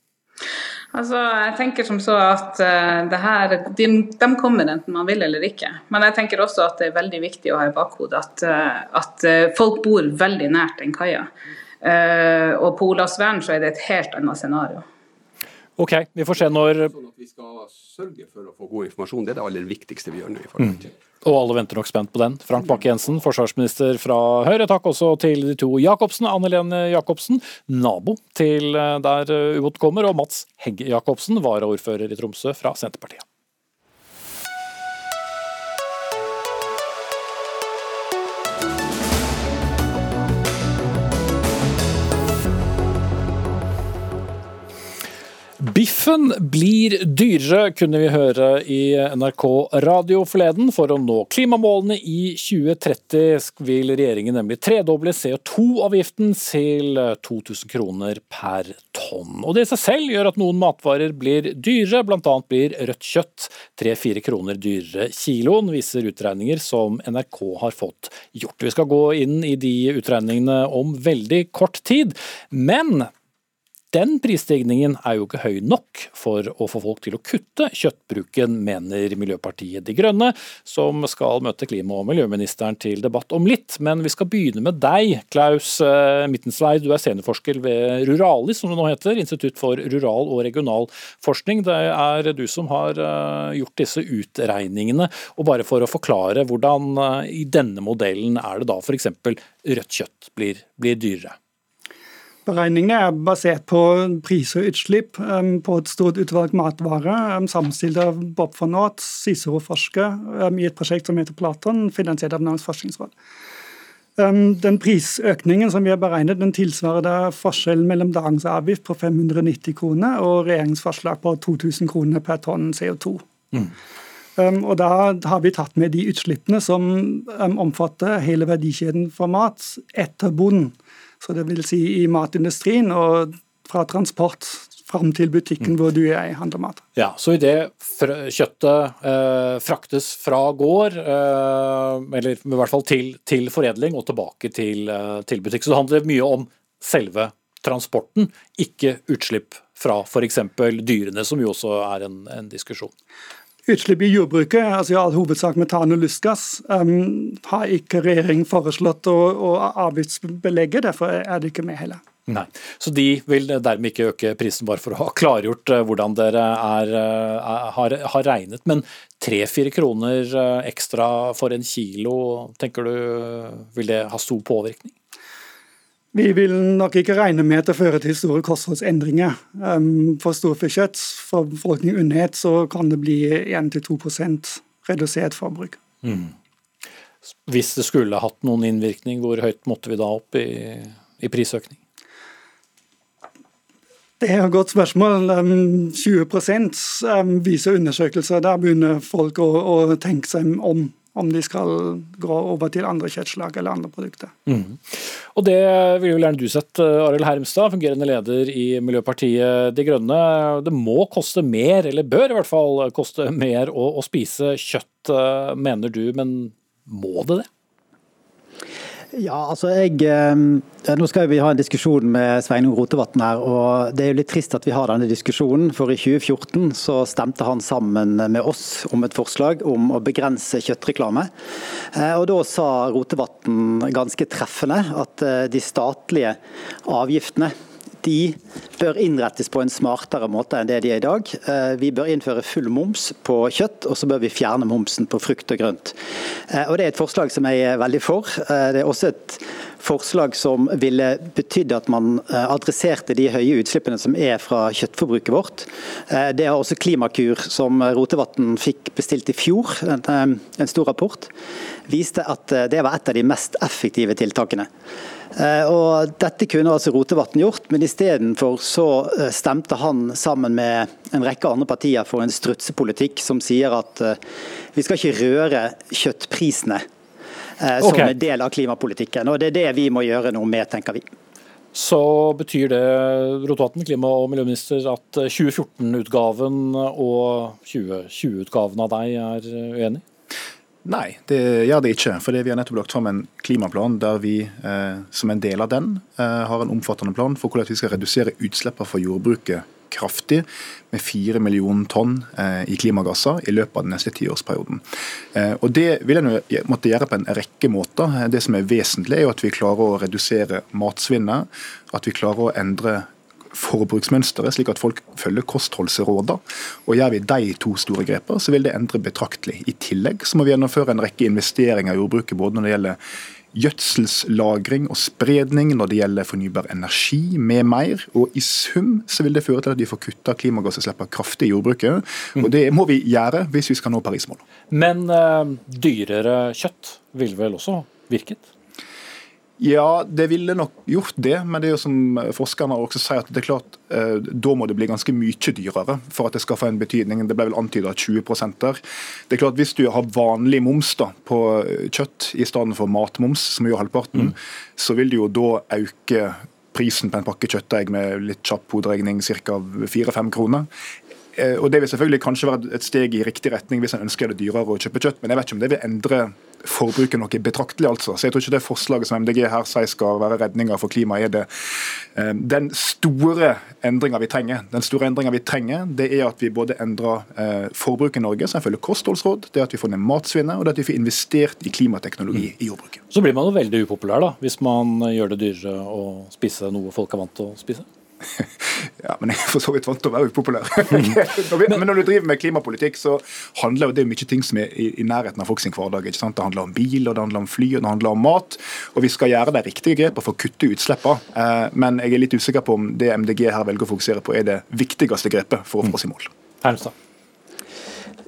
Altså, jeg tenker som så at uh, det her, de, de, kommer enten man vil eller ikke. Men jeg tenker også at det er veldig viktig å ha i bakhodet at, uh, at uh, folk bor veldig nært den kaia. og på Olavsvern så er det et helt annet scenario. Ok, vi får se når sånn at Vi skal sørge for å få god informasjon. Det er det aller viktigste vi gjør nå. i forhold til. Mm. Og alle venter nok spent på den. Frank Bakke-Jensen, forsvarsminister fra Høyre. Takk også til de to Jacobsen. Anne Lene Jacobsen, nabo til eh, der eh, ubåten kommer, og Mats Hegge Jacobsen, varaordfører i Tromsø fra Senterpartiet. Biffen blir dyrere, kunne vi høre i NRK Radio forleden. For å nå klimamålene i 2030 vil regjeringen nemlig tredoble CO2-avgiften til 2000 kroner per tonn. Og Det i seg selv gjør at noen matvarer blir dyrere, bl.a. blir rødt kjøtt 3-4 kroner dyrere kiloen, viser utregninger som NRK har fått gjort. Vi skal gå inn i de utregningene om veldig kort tid. Men den prisstigningen er jo ikke høy nok for å få folk til å kutte kjøttbruken, mener Miljøpartiet De Grønne, som skal møte klima- og miljøministeren til debatt om litt. Men vi skal begynne med deg, Klaus Mittensveid. Mittensvei. Du er seniorforsker ved Ruralis, som det nå heter, Institutt for rural og regional forskning. Det er du som har eh, gjort disse utregningene. Og bare for å forklare, hvordan eh, i denne modellen er det da f.eks. rødt kjøtt blir, blir dyrere? Beregningene er basert på pris og utslipp på et stort utvalg matvarer, sammenstilt av Bob von Naat, Cicero-forsker, i et prosjekt som heter Platon, finansiert av Norges forskningsråd. Den prisøkningen som vi har beregnet, den tilsvarer da forskjellen mellom dagens avgift på 590 kroner og regjeringens forslag på 2000 kroner per tonn CO2. Mm. Um, og Da har vi tatt med de utslippene som um, omfatter hele verdikjeden for mat etter bonden. Så det vil si i matindustrien og fra transport fram til butikken mm. hvor du er i handler mat. Ja, Så idet kjøttet eh, fraktes fra gård, eh, eller i hvert fall til, til foredling og tilbake til, eh, til, butikk, så det handler mye om selve transporten, ikke utslipp fra f.eks. dyrene, som jo også er en, en diskusjon. Utslipp i jordbruket, altså i all hovedsak metan og lystgass, um, har ikke regjeringen foreslått å, å avgiftsbelegge. Derfor er det ikke med heller. Nei, Så de vil dermed ikke øke prisen, bare for å ha klargjort uh, hvordan dere er, er, har, har, regnet. Men tre-fire kroner uh, ekstra for en kilo, tenker du vil det ha stor påvirkning? Vi vil nok ikke regne med at det fører til store kostholdsendringer. Um, for storfekjøtt, for befolkning under ett, så kan det bli 1-2 redusert forbruk. Mm. Hvis det skulle hatt noen innvirkning, hvor høyt måtte vi da opp i, i prisøkning? Det er et godt spørsmål. 20 um, um, viser undersøkelser. Der begynner folk å, å tenke seg om om de skal gå over til andre kjøttslag eller andre produkter. Mm. Og Det ville jo gjerne du sett, eh, Arild Hermstad, fungerende leder i Miljøpartiet De Grønne. Det må koste mer, eller bør i hvert fall koste mer å, å spise kjøtt, eh, mener du, men må det det? Ja, altså jeg, eh, Nå skal vi ha en diskusjon med Sveinung Rotevatn her. og Det er jo litt trist at vi har denne diskusjonen. For i 2014 så stemte han sammen med oss om et forslag om å begrense kjøttreklame. Eh, og Da sa Rotevatn ganske treffende at eh, de statlige avgiftene de bør innrettes på en smartere måte enn det de er i dag. Vi bør innføre full moms på kjøtt, og så bør vi fjerne momsen på frukt og grønt. Og Det er et forslag som jeg er veldig for. Det er også et forslag som ville betydd at man eh, adresserte de høye utslippene som er fra kjøttforbruket vårt. Eh, det har også Klimakur, som Rotevatn fikk bestilt i fjor, eh, en stor rapport, viste at det var et av de mest effektive tiltakene. Og Dette kunne altså Rotevatn gjort, men istedenfor så stemte han sammen med en rekke andre partier for en strutsepolitikk som sier at vi skal ikke røre kjøttprisene. Eh, som okay. en del av klimapolitikken. Og Det er det vi må gjøre noe med, tenker vi. Så betyr det Rotevatn, klima- og miljøminister, at 2014-utgaven og 2020-utgaven av deg er uenig? Nei, det gjør det ikke. For Vi har nettopp lagt fram en klimaplan der vi eh, som en del av den eh, har en omfattende plan for hvordan vi skal redusere utslippene fra jordbruket kraftig, med 4 millioner tonn eh, i klimagasser i løpet av den neste tiårsperioden. Eh, og Det vil en måtte gjøre på en rekke måter. Det som er vesentlig, er jo at vi klarer å redusere matsvinnet, at vi klarer å endre forbruksmønsteret, slik at folk følger kostholdsrådene. Og Gjør vi de to store grepene, så vil det endre betraktelig. I tillegg så må vi gjennomføre en rekke investeringer i jordbruket, både når det gjelder gjødselslagring og spredning når det gjelder fornybar energi med mer. Og i sum så vil det føre til at vi får kutta klimagassutslippene kraftig i jordbruket. Og det må vi gjøre hvis vi skal nå Parismålene. Men uh, dyrere kjøtt vil vel også virket? Ja, det ville nok gjort det, men det er jo som forskerne også sier at det er klart, eh, da må det bli ganske mye dyrere for at det skal få en betydning. Det ble vel antyda 20 der. Det er klart Hvis du har vanlig moms da, på kjøtt i stedet for matmoms, som er jo halvparten, mm. så vil det jo da øke prisen på en pakke kjøttdeig med litt kjapp hoderegning ca. 4-5 kroner. Eh, og Det vil selvfølgelig kanskje være et steg i riktig retning hvis en ønsker det dyrere å kjøpe kjøtt, men jeg vet ikke om det vil endre forbruket noe betraktelig. altså. Så jeg tror ikke det forslaget som MDG her sier skal være redninga for klimaet, er det. Eh, den store endringa vi trenger, den store vi trenger, det er at vi både endrer eh, forbruket i Norge, som følger kostholdsråd, det er at vi får ned matsvinnet, og det er at vi får investert i klimateknologi mm. i jordbruket. Så blir man jo veldig upopulær da, hvis man gjør det dyrere å spise noe folk er vant til å spise? Ja, men jeg er for så vidt vant til å være upopulær. men når du driver med klimapolitikk, så handler det jo mye ting som er i, nærheten av folk sin hverdag. ikke sant? Det handler om bil, og det handler om fly, og det handler om mat. Og vi skal gjøre de riktige grepene for å kutte utslippene. Eh, men jeg er litt usikker på om det MDG her velger å fokusere på, er det viktigste grepet for å få oss i mål. Hernstad.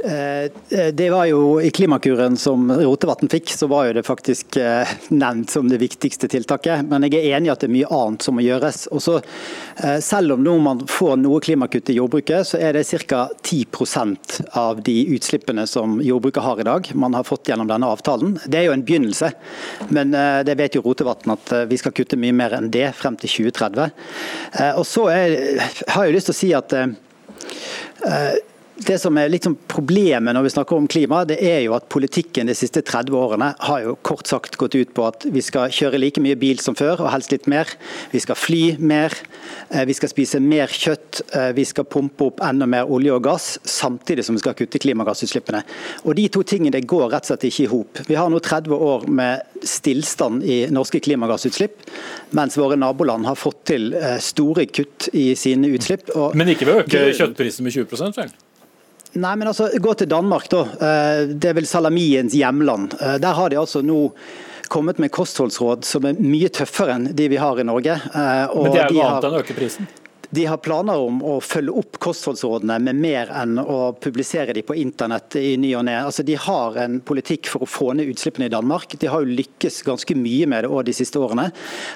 Eh, det var jo I Klimakuren som Rotevatn fikk, så var jo det faktisk eh, nevnt som det viktigste tiltaket. Men jeg er enig i at det er mye annet som må gjøres. Og så, eh, selv om nå man får noe klimakutt i jordbruket, så er det ca. 10% av de utslippene som jordbruket har i dag, man har fått gjennom denne avtalen. Det er jo en begynnelse, men det vet jo Rotevatn at vi skal kutte mye mer enn det frem til 2030. Og så er, har jeg lyst til å si at det som er litt sånn Problemet når vi snakker om klima, det er jo at politikken de siste 30 årene har jo kort sagt gått ut på at vi skal kjøre like mye bil som før, og helst litt mer. Vi skal fly mer, eh, vi skal spise mer kjøtt, eh, vi skal pumpe opp enda mer olje og gass, samtidig som vi skal kutte klimagassutslippene. Og De to tingene går rett og slett ikke i hop. Vi har nå 30 år med stillstand i norske klimagassutslipp, mens våre naboland har fått til eh, store kutt i sine utslipp. Men ikke ved å øke kjøttprisen med 20 vel? Nei, men altså, Gå til Danmark, da. Eh, det er vel salamiens hjemland. Eh, der har de altså nå kommet med kostholdsråd som er mye tøffere enn de vi har i Norge. Eh, men det er jo noe annet enn å øke prisen? De har planer om å følge opp kostholdsrådene med mer enn å publisere de på internett i ny og ne. Altså, de har en politikk for å få ned utslippene i Danmark. De har jo lykkes ganske mye med det de siste årene.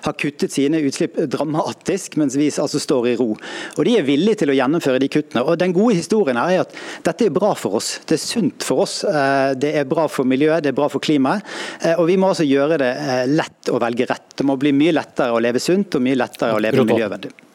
Har kuttet sine utslipp dramatisk, mens vi altså står i ro. Og De er villige til å gjennomføre de kuttene. Og Den gode historien her er at dette er bra for oss. Det er sunt for oss. Eh, det er bra for miljøet, det er bra for klimaet. Eh, og vi må altså gjøre det eh, lett å velge rett. Det må bli mye lettere å leve sunt og mye lettere å leve miljøvennlig.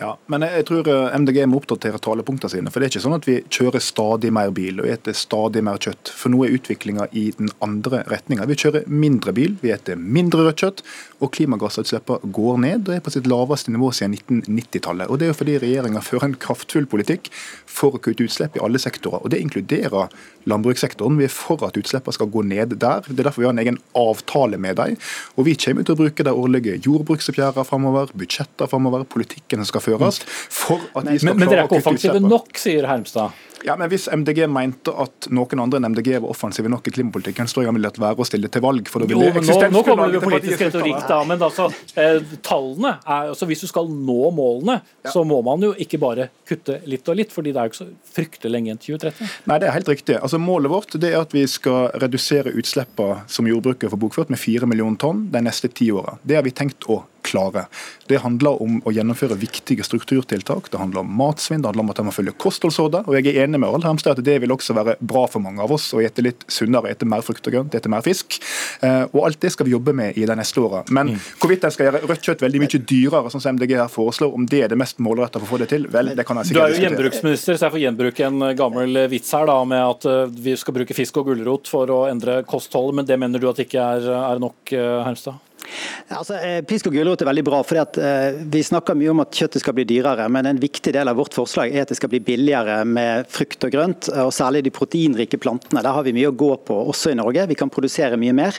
Ja, men jeg tror eh, MDG må oppdatere talepunktene sine. For det er ikke sånn at vi kjører stadig mer bil og eter stadig mer kjøtt. For nå er utviklinga i den andre retninga. Vi kjører mindre bil, vi eter mindre rødt kjøtt, og klimagassutslippene går ned og er på sitt laveste nivå siden 1990-tallet. Og Det er jo fordi regjeringa fører en kraftfull politikk for å kutte utslipp i alle sektorer. og Det inkluderer landbrukssektoren. Vi er for at utslippene skal gå ned der. Det er derfor vi har en egen avtale med dem. Og vi kommer til å bruke de årlige jordbruksoppgjørene framover, budsjetter framover, politikken som skal føres. for at de skal Men, men dere er klare ikke offensive nok, sier Hermstad. Ja, men Hvis MDG mente at noen andre enn MDG var offensive nok i klimapolitikken, så ville det være å stille til valg. for da ville jo, nå, nå kommer det politisk retorikk, da. Men altså, eh, tallene er, altså Hvis du skal nå målene, så må man jo ikke bare kutte litt og litt, fordi det er jo ikke så fryktelig lenge enn 2030. Nei, det er helt riktig. Altså Målet vårt det er at vi skal redusere utslippene som jordbruket får bokført med 4 millioner tonn de neste ti åra. Det har vi tenkt å klare. Det handler om å gjennomføre viktige strukturtiltak. Det handler om matsvinn, det handler om at de må følge kostholdsrådet. Og jeg er enig med Harald Hermstad at det vil også være bra for mange av oss å ete litt sunnere, ete mer frukt og grønt, ete mer fisk. Eh, og alt det skal vi jobbe med i de neste åra. Men hvorvidt en skal gjøre rødt kjøtt veldig mye dyrere, sånn som MDG her foreslår, om det er det mest målretta for å få det til, vel, det kan jeg sikkert Du er jo gjenbruksminister, så jeg får gjenbruke en gammel vits her da, med at eh, vi skal bruke fisk og gulrot for å endre kostholdet, men det mener du at ikke er, er nok, eh, Hermstad? Altså, eh, Pisk og gulrot er veldig bra. fordi at eh, Vi snakker mye om at kjøttet skal bli dyrere, men en viktig del av vårt forslag er at det skal bli billigere med frukt og grønt, og særlig de proteinrike plantene. Der har vi mye å gå på også i Norge. Vi kan produsere mye mer.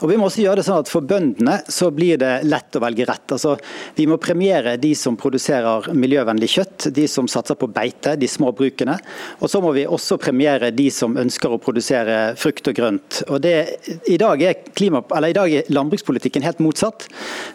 Og Vi må også gjøre det sånn at for bøndene så blir det lett å velge rett. Altså, Vi må premiere de som produserer miljøvennlig kjøtt, de som satser på beite, de små brukene. Og så må vi også premiere de som ønsker å produsere frukt og grønt. Og det, i, dag er klima, eller I dag er landbrukspolitikken helt motsatt.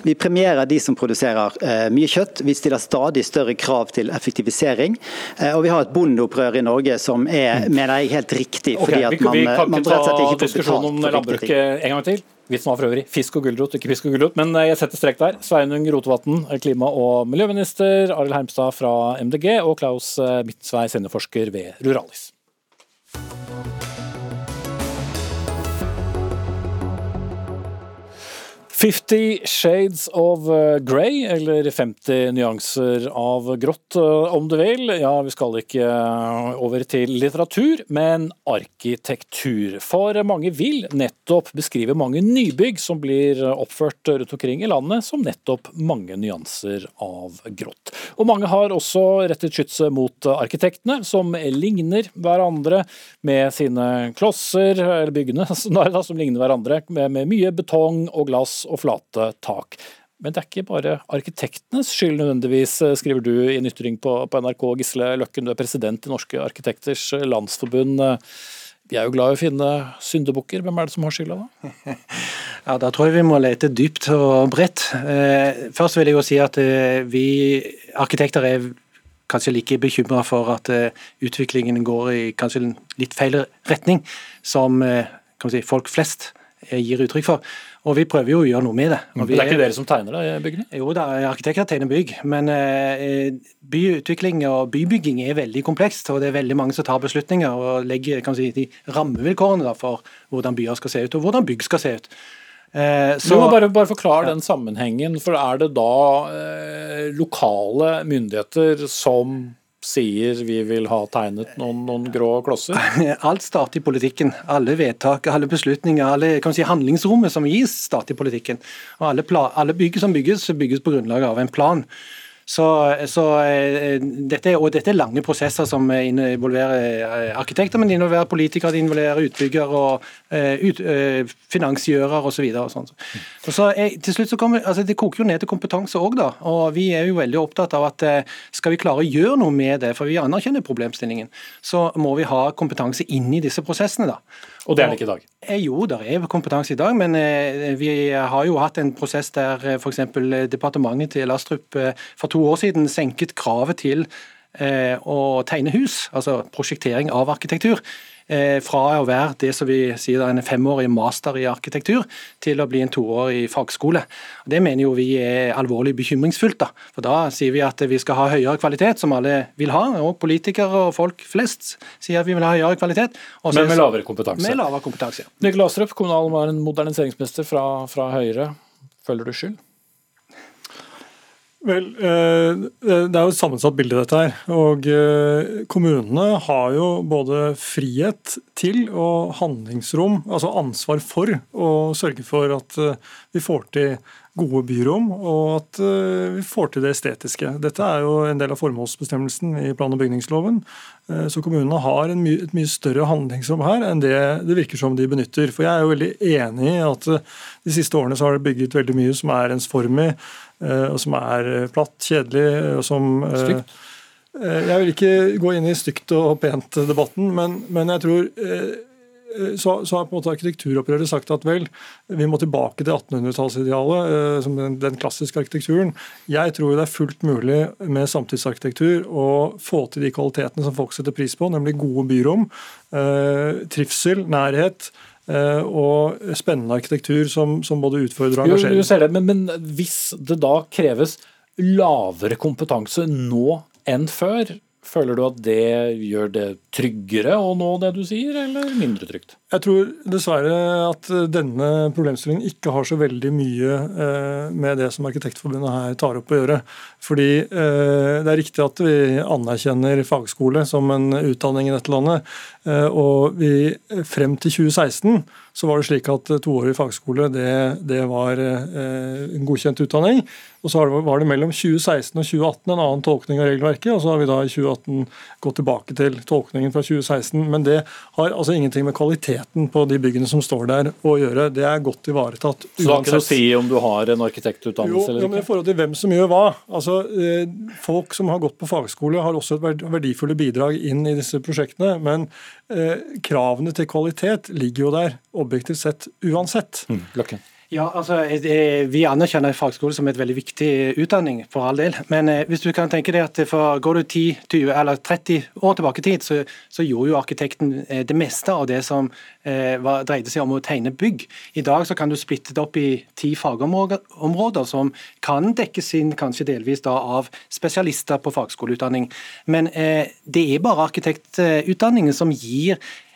Vi premierer de som produserer eh, mye kjøtt. Vi stiller stadig større krav til effektivisering. Eh, og vi har et bondeopprør i Norge som er mener jeg, helt riktig. Fordi okay, vi, man, vi kan man ikke rett og slett ta ikke får diskusjonen om betalt for riktige ting. landbruket en gang til. Vitsen var for øvrig fisk og gulrot, ikke fisk og gulrot. Men eh, jeg setter strek der. Sveinung Rotevatn, klima- og miljøminister. Arild Hermstad fra MDG og Klaus eh, Midtsvei, seniorforsker ved Ruralis. Fifty Shades of eh, Grey, eller 50 nyanser av grått, eh, om du vil. Ja, vi skal ikke eh, over til litteratur, men arkitektur. For mange vil nettopp beskrive mange nybygg som blir oppført rundt omkring i landet, som nettopp mange nyanser av grått. Og mange har også rettet skytset mot arkitektene, som ligner hverandre med sine klosser, eller byggene som ligner hverandre, med mye betong og glass og flate tak. Men det er ikke bare arkitektenes skyld nødvendigvis, skriver du i en ytring på, på NRK. Gisle Løkken, du er president i Norske arkitekters landsforbund. Vi er jo glad i å finne syndebukker. Hvem er det som har skylda da? Ja, Da tror jeg vi må lete dypt og bredt. Eh, Først vil jeg jo si at eh, vi arkitekter er kanskje like bekymra for at eh, utviklingen går i kanskje litt feil retning, som eh, si, folk flest eh, gir uttrykk for. Og vi prøver jo å gjøre noe med det. Men vi det er ikke dere som tegner det, byggene? Jo da, arkitekter tegner bygg, men eh, byutvikling og bybygging er veldig komplekst. Og det er veldig mange som tar beslutninger og legger kan si, de rammevilkårene da, for hvordan byer skal se ut, og hvordan bygg skal se ut. Eh, Så, du må bare, bare forklare den sammenhengen, for er det da eh, lokale myndigheter som sier vi vil ha tegnet noen, noen grå klosser? Alt starter i politikken. Alle vedtak, alle beslutninger, alle kan si, handlingsrommet som gis, starter i politikken. Og alle, alle bygg som bygges, bygges på grunnlag av en plan. Så, så eh, dette, og dette er lange prosesser som involverer eh, arkitekter, men det involverer politikere, det involverer utbygger og eh, ut, finansiører osv. Sånn. Til slutt så kommer, altså Det koker jo ned til kompetanse òg, da. Og vi er jo veldig opptatt av at skal vi klare å gjøre noe med det, for vi anerkjenner problemstillingen, så må vi ha kompetanse inn i disse prosessene. da. Og det er det ikke i dag? Jo, det er kompetanse i dag, men vi har jo hatt en prosess der f.eks. departementet til Astrup for to år siden senket kravet til eh, å tegne hus, altså prosjektering av arkitektur. eh, Fra å være det som vi sier er en femårig master i arkitektur, til å bli en toårig fagskole. Det mener jo vi er alvorlig bekymringsfullt. da. For da sier vi at vi skal ha høyere kvalitet, som alle vil ha. Og politikere og folk flest sier at vi vil ha høyere kvalitet. Men med lavere kompetanse. Med lavere kompetanse, ja. Nikolai Astrup, kommunal- og moderniseringsminister fra, fra Høyre. Føler du skyld? Vel, eh, Det er jo et sammensatt bilde, dette her. Og eh, Kommunene har jo både frihet til og handlingsrom, altså ansvar for, å sørge for at eh, vi får til gode byrom, og at vi får til det estetiske. Dette er jo en del av formålsbestemmelsen i plan- og bygningsloven. Så kommunene har my et mye større handlingsrom her enn det det virker som de benytter. For jeg er jo veldig enig i at de siste årene så har det bygget veldig mye som er ensformig og som er eh, platt, kjedelig og som eh, Stygt? Jeg vil ikke gå inn i stygt og pent-debatten, men, men, jeg tror så, så, har på en måte arkitekturopprøret sagt at vel, vi må tilbake til 1800-tallsidealet, som den, den, klassiske arkitekturen. Jeg tror det er fullt mulig med samtidsarkitektur å få til de kvalitetene som folk setter pris på, nemlig gode byrom, trivsel, nærhet, Eh, og spennende arkitektur som, som både utfordrer og engasjerer. Jo, jo ser det, men, men hvis det da kreves lavere kompetanse nå enn før, Føler du at det gjør det tryggere å nå det du sier, eller mindre trygt? Jeg tror dessverre at denne problemstillingen ikke har så veldig mye eh, med det som Arkitektforbundet her tar opp å gjøre. Fordi eh, det er riktig at vi anerkjenner fagskole som en utdanning i dette landet. Eh, og vi, frem til 2016 så var det slik at toårig fagskole det, det var en godkjent utdanning. Og så var det mellom 2016 og 2018 en annen tolkning av regelverket, og så har vi da i 2018 gått tilbake til tolkningen fra 2016. Men det har altså ingenting med kvaliteten på de byggene som står der å gjøre. Det er godt ivaretatt uansett. Så det har ikke noe å si om du har en arkitektutdannelse jo, eller ikke? Jo, men i forhold til hvem som gjør hva. Altså, eh, Folk som har gått på fagskole har også et verdifulle bidrag inn i disse prosjektene. Men eh, kravene til kvalitet ligger jo der objektivt sett uansett. Mm, ja, altså, eh, Vi anerkjenner fagskole som et veldig viktig utdanning, for all del. Men eh, hvis du kan tenke deg at for går du 10, 20 eller 30 år tilbake i tid, så, så, gjorde jo arkitekten eh, det meste av det som eh, var, dreide seg om å tegne bygg. I dag så kan du splitte det opp i ti fagområder som kan dekkes inn kanskje delvis da av spesialister på fagskoleutdanning. Men eh, det er bare arkitektutdanningen som gir Eh,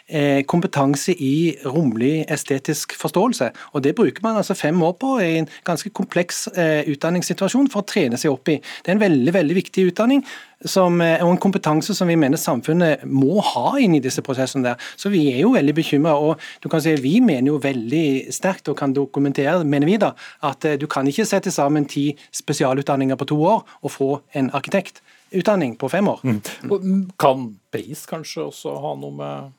kompetanse i romlig estetisk forståelse. Og Det bruker man altså fem år på i en ganske kompleks eh, utdanningssituasjon for å trene seg opp i. Det er en veldig veldig viktig utdanning som, eh, og en kompetanse som vi mener samfunnet må ha inn i disse prosessene. der. Så vi er jo veldig bekymra. Og du kan si, vi mener jo veldig sterkt og kan dokumentere mener vi da, at du kan ikke sette sammen ti spesialutdanninger på to år og få en arkitektutdanning på fem år. Mm. Kan pris kanskje også ha noe med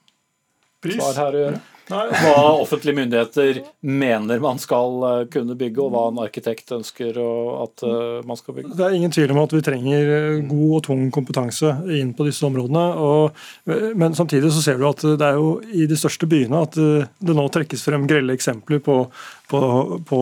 Pris? svar her å gjøre? Hva offentlige myndigheter mener man skal eh, kunne bygge, og hva en arkitekt ønsker at eh, man skal bygge? Det er ingen tvil om at vi trenger eh, god og tung kompetanse inn på disse områdene. Og, men samtidig så ser du at det er jo i de største byene at det nå trekkes frem grelle eksempler på, på, på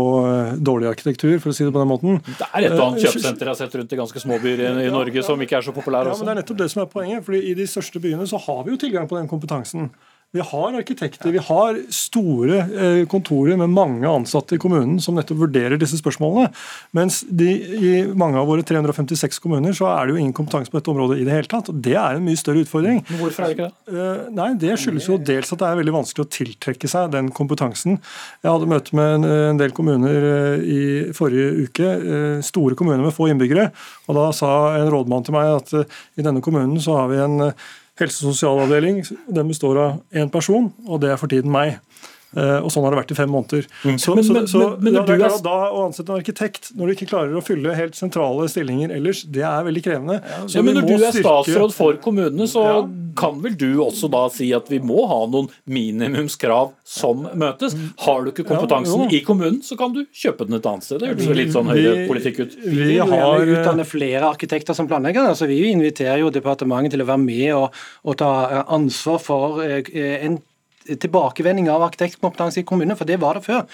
dårlig arkitektur, for å si det på den måten. Det er et og annet kjøpesenter jeg har sett rundt i ganske små byer i, i Norge som ikke er så populære også. Ja, men Det er nettopp det som er poenget. fordi I de største byene så har vi jo tilgang på den kompetansen. Vi har arkitekter, vi har store eh, kontorer med mange ansatte i kommunen som nettopp vurderer disse spørsmålene. Mens de, i mange av våre 356 kommuner så er det jo ingen kompetanse på dette området i det hele tatt. og Det er en mye større utfordring. Men hvorfor er det ikke det? Eh, nei, Det skyldes jo dels at det er veldig vanskelig å tiltrekke seg den kompetansen. Jeg hadde møte med en del kommuner eh, i forrige uke, store kommuner med få innbyggere. og Da sa en rådmann til meg at i denne kommunen så har vi en helse- og sosialavdeling. Den består av én person, og det er for tiden meg. Uh, og Sånn har det vært i fem måneder. Mm. Så, men, men, så, men, men, da, er... da, Å ansette en arkitekt når du ikke klarer å fylle helt sentrale stillinger ellers, det er veldig krevende. Ja, ja, men Når du er styrke... statsråd for kommunene, så ja. kan vel du også da si at vi må ha noen minimumskrav som møtes? Har du ikke kompetansen i kommunen, så kan du kjøpe den et annet sted. Det høres litt sånn høyrepolitikk ut. Vi, vi har utdanne flere arkitekter som planlegger. Altså, vi inviterer jo departementet til å være med og, og ta ansvar for eh, en tilbakevending av arkitektkompetanse i kommunene, for det var det før.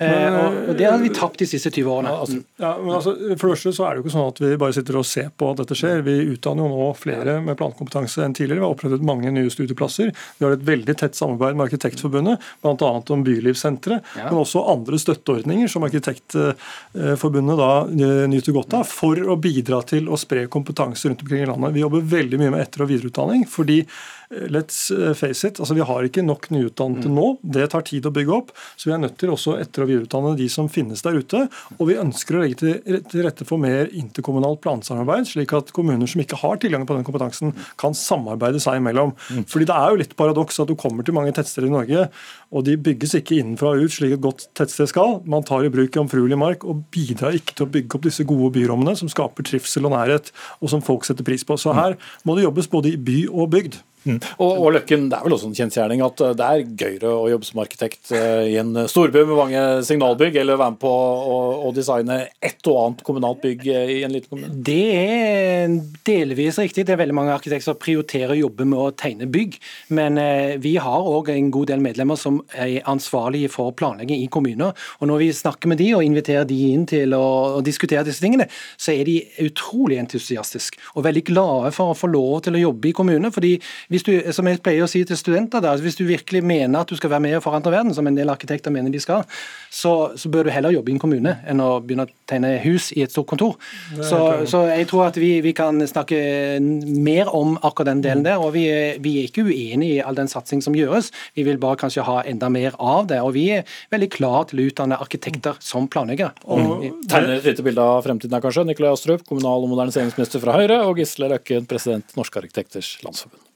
Men, eh, og Det har vi tapt de siste 20 årene. Ja, altså, ja, men altså, for det første så er det jo ikke sånn at vi bare sitter og ser på at dette skjer. Vi utdanner jo nå flere med plankompetanse enn tidligere. Vi har opprettet mange nye studieplasser. Vi har et veldig tett samarbeid med Arkitektforbundet, bl.a. om Bylivssenteret, ja. men også andre støtteordninger som Arkitektforbundet da eh, nyter godt av, for å bidra til å spre kompetanse rundt omkring i landet. Vi jobber veldig mye med etter- og videreutdanning. fordi eh, let's face it, altså Vi har ikke nok nyutdannede mm. nå. Det tar tid å bygge opp. Så vi er nødt til også etter- og videreutdanne de som finnes der ute. Og vi ønsker å legge til, rette for mer interkommunalt plansamarbeid, slik at kommuner som ikke har tilgang på den kompetansen, kan samarbeide seg imellom. Mm. Fordi det er jo litt paradoks at du kommer til mange tettsteder i Norge, og de bygges ikke innenfra og ut slik et godt tettsted skal. Man tar i bruk jomfruelig mark og bidrar ikke til å bygge opp disse gode byrommene som skaper trivsel og nærhet, og som folk setter pris på. Så her må det jobbes både i by og bygd. Mm. Og, og, Løkken, Det er vel også en kjensgjerning at eh, det er gøyere å jobbe som arkitekt eh, i en storby med mange signalbygg, eller være med på å, å designe et og annet kommunalt bygg eh, i en liten kommune? Det er delvis riktig. Det er veldig mange arkitekter som prioriterer å jobbe med å tegne bygg. Men vi har òg en god del medlemmer som er ansvarlige for planlegging i kommuner. Og Når vi snakker med de og inviterer de inn til å, diskutere disse tingene, så er de utrolig entusiastiske og veldig glade for å få lov til å jobbe i kommunene. fordi du, som jeg pleier å si til studenter, der, hvis du virkelig mener at du skal være med og forandre verden, som en del arkitekter mener de skal, så, så, bør du heller jobbe i en kommune enn å begynne å tegne hus i et stort kontor. Så, så, jeg tror at vi, vi, kan snakke mer om akkurat den delen der. og Vi, vi er ikke uenig i all den satsing som gjøres, vi vil bare kanskje ha enda mer av det. og Vi er veldig klar til å utdanne arkitekter som planleggere. Mm. Tegner et lite bilde av fremtiden her, kanskje. Nikolai Astrup, kommunal- og moderniseringsminister fra Høyre, og Gisle Løkken, president Norske arkitekters landsforbund.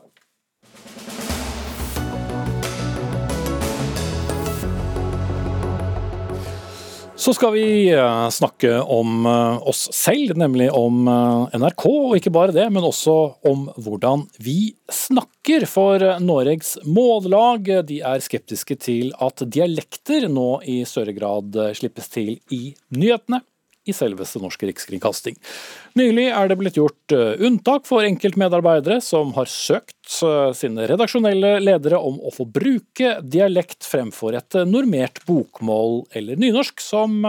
Så skal vi eh, snakke om eh, oss selv, nemlig om eh, NRK. Og ikke bare det, men også om hvordan vi snakker. For Noregs Mållag de er skeptiske til at dialekter nå i større grad slippes til i nyhetene i selveste Norsk Rikskringkasting. Nylig er det blitt gjort eh, unntak for enkeltmedarbeidere som har søkt eh, sine redaksjonelle ledere om å få bruke dialekt fremfor et eh, normert bokmål eller nynorsk, som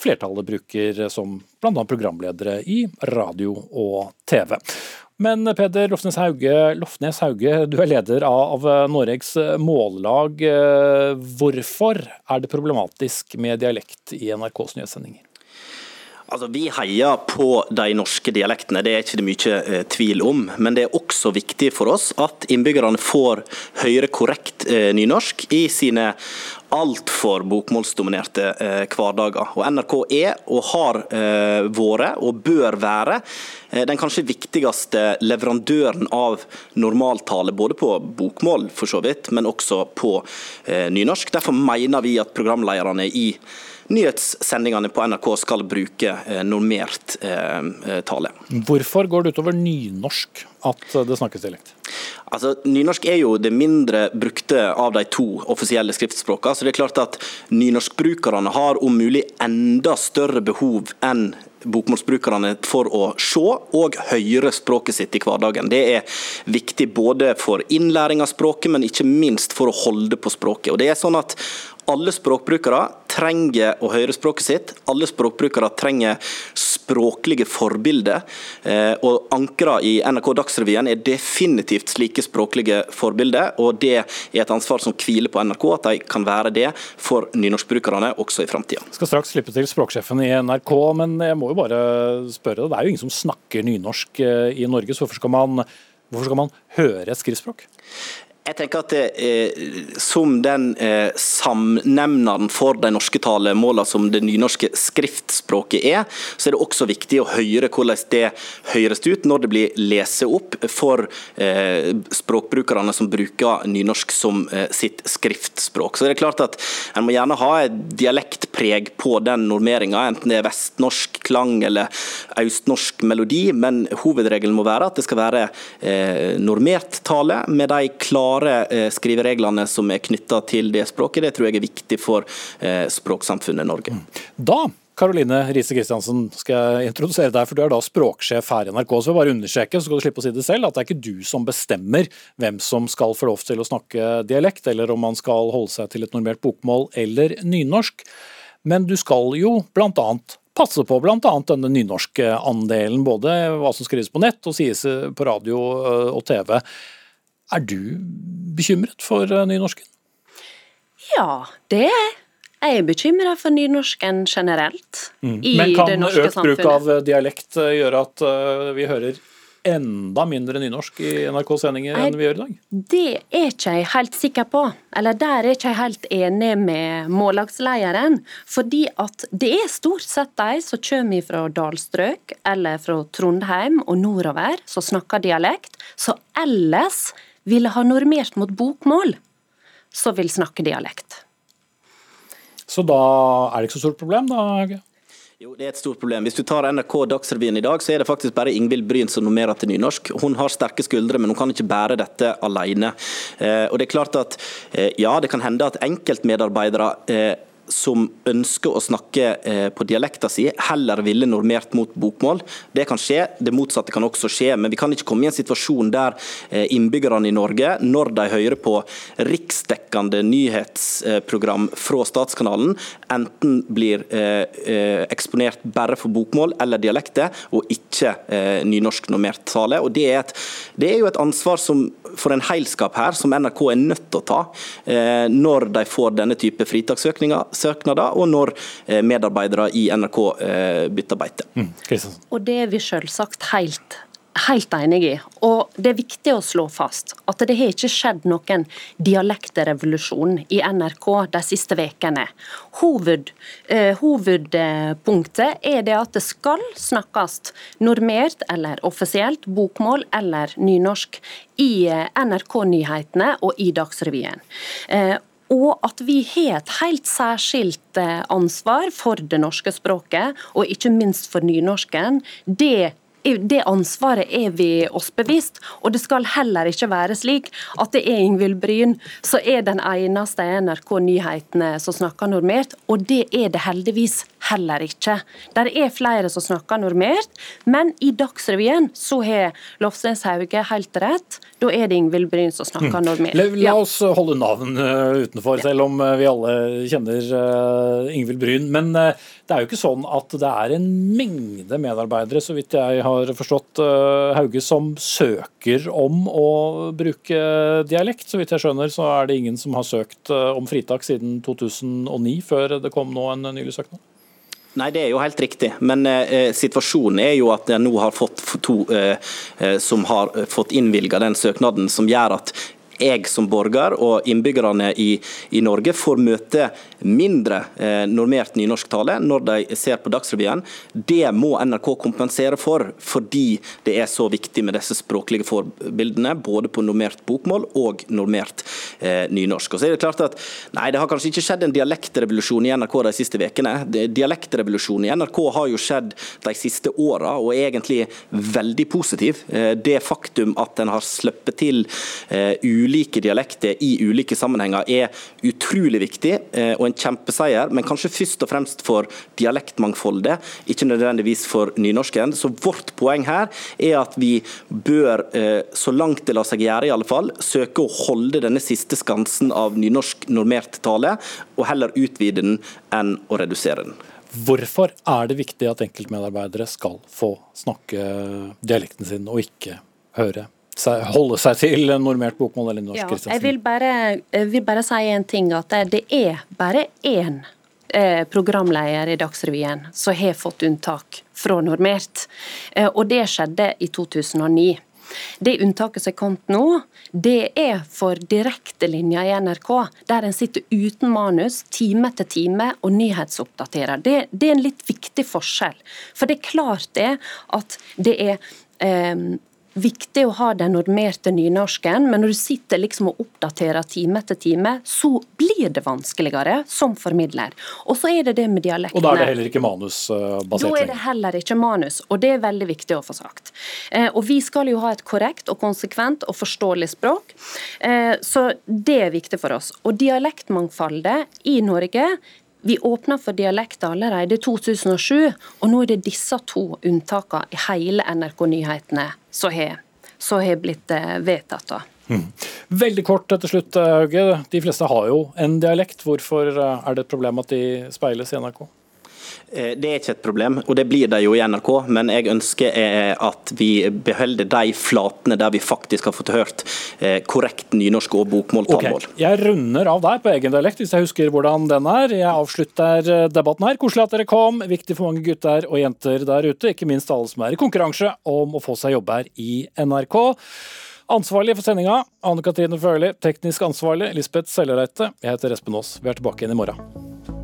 flertallet bruker som bl.a. programledere i radio og TV. Men Peder Lofnes Hauge, Lofnes Hauge, du er leder av Noregs Mållag. Hvorfor er det problematisk med dialekt i NRKs nyhetssendinger? Altså, Vi heier på de norske dialektene, det er ikke det mye eh, tvil om. Men det er også viktig for oss at innbyggerne får høre korrekt eh, nynorsk i sine altfor bokmålsdominerte eh, hverdager. Og NRK er, og har eh, vært, og bør være, eh, den kanskje viktigste leverandøren av normaltale, både på bokmål for så vidt, men også på nynorsk. Derfor mener vi at programlederne i nyhetssendingene på NRK skal bruke eh, normert eh, eh, tale. Hvorfor går det utover nynorsk at det snakkes dialekt? Altså, Nynorsk er jo det mindre brukte av de to offisielle skriftspråkene. Så det er klart at nynorskbrukerne har om mulig enda større behov enn bokmålsbrukerne for å se og høre språket sitt i hverdagen. Det er viktig både for innlæring av språket, men ikke minst for å holde på språket. Og det er sånn at alle språkbrukere trenger å høre språket sitt. Alle språkbrukere trenger språklige forbilder. Eh, og Ankra i NRK Dagsrevyen er definitivt slike språklige forbilder. Og det er et ansvar som hviler på NRK, at de kan være det for nynorskbrukerne også i framtida. Skal straks slippe til språksjefen i NRK, men jeg må jo bare spørre. Det er jo ingen som snakker nynorsk eh, i Norge, så hvorfor skal man, hvorfor skal man høre et skriftspråk? Jeg tenker at det, eh, Som den eh, samnemneren for de norske talemålene som det nynorske skriftspråket er, så er det også viktig å høre hvordan det høres ut når det blir lest opp for eh, språkbrukerne som bruker nynorsk som eh, sitt skriftspråk. Så det er klart at En må gjerne ha et dialektpreg på den normeringa, enten det er vestnorsk klang eller østnorsk melodi, men hovedregelen må være at det skal være eh, normert tale med de klare klare eh, skrivereglene som er knytta til det språket. Det tror jeg er viktig for eh, språksamfunnet Norge. Da Karoline Riise Kristiansen, skal jeg introdusere deg, for du er da språksjef her i NRK. Så jeg bare understreke, så skal du slippe å si det selv, at det er ikke du som bestemmer hvem som skal få lov til å snakke dialekt, eller om man skal holde seg til et normert bokmål eller nynorsk. Men du skal jo bl.a. passe på bl.a. denne nynorske andelen, både hva som skrives på nett og sies på radio og TV. Er du bekymret for eh, nynorsken? Ja, det er jeg. Jeg er bekymra for nynorsken generelt. Mm. i Men kan det norske økt bruk av eh, dialekt eh, gjøre at vi hører enda mindre nynorsk i NRK-sendinger enn vi gjør i dag? Det er ikke jeg helt sikker på. Eller der er ikke jeg helt enig med mållagslederen. Fordi at det er stort sett de som kommer fra dalstrøk eller fra Trondheim og nordover, som snakker dialekt, Så ellers ville ha normert mot bokmål, så vil snakke dialekt. Så da er det ikke så stort problem, da? Hauge? Jo, det er et stort problem. Hvis du tar NRK Dagsrevyen i dag, så er det faktisk bare Ingvild Bryn som normerer til nynorsk. Hun har sterke skuldre, men hun kan ikke bære dette alene. Eh, og det er klart at eh, ja, det kan hende at enkeltmedarbeidere eh, som ønsker å snakke eh, på dialekta si, heller ville normert mot bokmål. Det kan skje, det motsatte kan også skje. Men vi kan ikke komme i en situasjon der eh, innbyggerne i Norge, når de hører på riksdekkende nyhetsprogram fra Statskanalen, enten blir eh, eksponert bare for bokmål eller dialekter, og ikke nynorsk normert tale. Og det er, et, det er jo et ansvar som, for en heilskap her som NRK er nødt til å ta når de får denne type fritakssøkninger søknader, og når eh, medarbeidere i NRK eh, bytter beite. Mm. Og Det er vi selvsagt helt helt enig i. Og Det er viktig å slå fast at det har ikke skjedd noen dialektrevolusjon i NRK de siste ukene. Hoved, eh, hovedpunktet er det at det skal snakkes normert eller offisielt bokmål eller nynorsk i eh, NRK-nyhetene og i Dagsrevyen. Eh, og at vi har et helt særskilt eh, ansvar for det norske språket, og ikke minst for nynorsken. Det det ansvaret er vi oss bevisst, og det skal heller ikke være slik at det er Ingvild Bryn som er den eneste NRK Nyhetene som snakker normert, og det er det heldigvis heller ikke. Der er flere som snakker normert, men i Dagsrevyen så har Lofsnes Hauge helt rett. Da er det Ingvild Bryn som snakker mm. normert. La, la oss holde navn uh, utenfor, selv om uh, vi alle kjenner uh, Ingvild Bryn. Men det er jo ikke sånn at det er en mengde medarbeidere, så vidt jeg har forstått, Hauge, som søker om å bruke dialekt. Så vidt jeg skjønner, så er det ingen som har søkt om fritak siden 2009, før det kom nå en nylig søknad? Nei, det er jo helt riktig. Men eh, situasjonen er jo at jeg nå har fått to eh, eh som har fått innvilga den søknaden, som gjør at jeg som borger og innbyggerne i, i Norge får møte mindre eh, normert nynorsktale når de ser på Dagsrevyen. Det må NRK kompensere for, fordi det er så viktig med disse språklige forbildene, både på normert bokmål og normert eh, nynorsk. Og så er Det klart at nei, det har kanskje ikke skjedd en dialektrevolusjon i NRK de siste ukene. Dialektrevolusjonen i NRK har jo skjedd de siste åra, og er egentlig veldig positiv. Eh, det faktum at en har sluppet til uh, ulike dialekter i ulike sammenhenger er utrolig viktig eh, og en kjempeseier, men kanskje først og fremst for dialektmangfoldet, ikke nødvendigvis for nynorsken. Så vårt poeng her er at vi bør, eh, så langt det lar seg gjøre i alle fall, søke å holde denne siste skansen av nynorsk normert tale, og heller utvide den enn å redusere den. Hvorfor er det viktig at enkeltmedarbeidere skal få snakke dialekten sin, og ikke høre holde seg til normert bokmål eller norsk? Ja, jeg, vil bare, jeg vil bare si en ting, at det er bare én eh, programleder i Dagsrevyen som har fått unntak fra normert, eh, og det skjedde i 2009. Det unntaket som er kommet nå, det er for direktelinja i NRK, der en sitter uten manus time etter time og nyhetsoppdaterer. Det, det er en litt viktig forskjell. For det er klart det at det er eh, viktig å ha den normerte nynorsken, men når du sitter liksom og oppdaterer time etter time, så blir det vanskeligere som formidler. Og så er det det med dialektene. Og da er det heller ikke manusbasert? Da er det heller ikke manus, og det er veldig viktig å få sagt. Eh, og vi skal jo ha et korrekt og konsekvent og forståelig språk, eh, så det er viktig for oss. Og dialektmangfoldet i Norge vi åpna for dialekter allerede i 2007, og nå er det disse to unntakene i hele NRK Nyhetene som har blitt eh, vedtatt. Mm. Veldig kort til slutt, Hauge. De fleste har jo en dialekt. Hvorfor eh, er det et problem at de speiles i NRK? Eh, Det er ikke et problem, og det blir det jo i NRK. Men jeg ønsker eh, at vi beholder de flatene der vi faktisk har fått hørt eh, korrekt nynorsk og bokmål. Okay. Jeg runder av der på egen dialekt, hvis jeg husker hvordan den er. Jeg avslutter debatten her. Koselig at dere kom. Viktig for mange gutter og jenter der ute, ikke minst alle som er i konkurranse om å få seg jobb her i NRK. Ansvarlig for sendinga, Anne Katrine Førli. Teknisk ansvarlig, Lisbeth Sellereite. Jeg heter Espen Aas. Vi er tilbake igjen i morgen.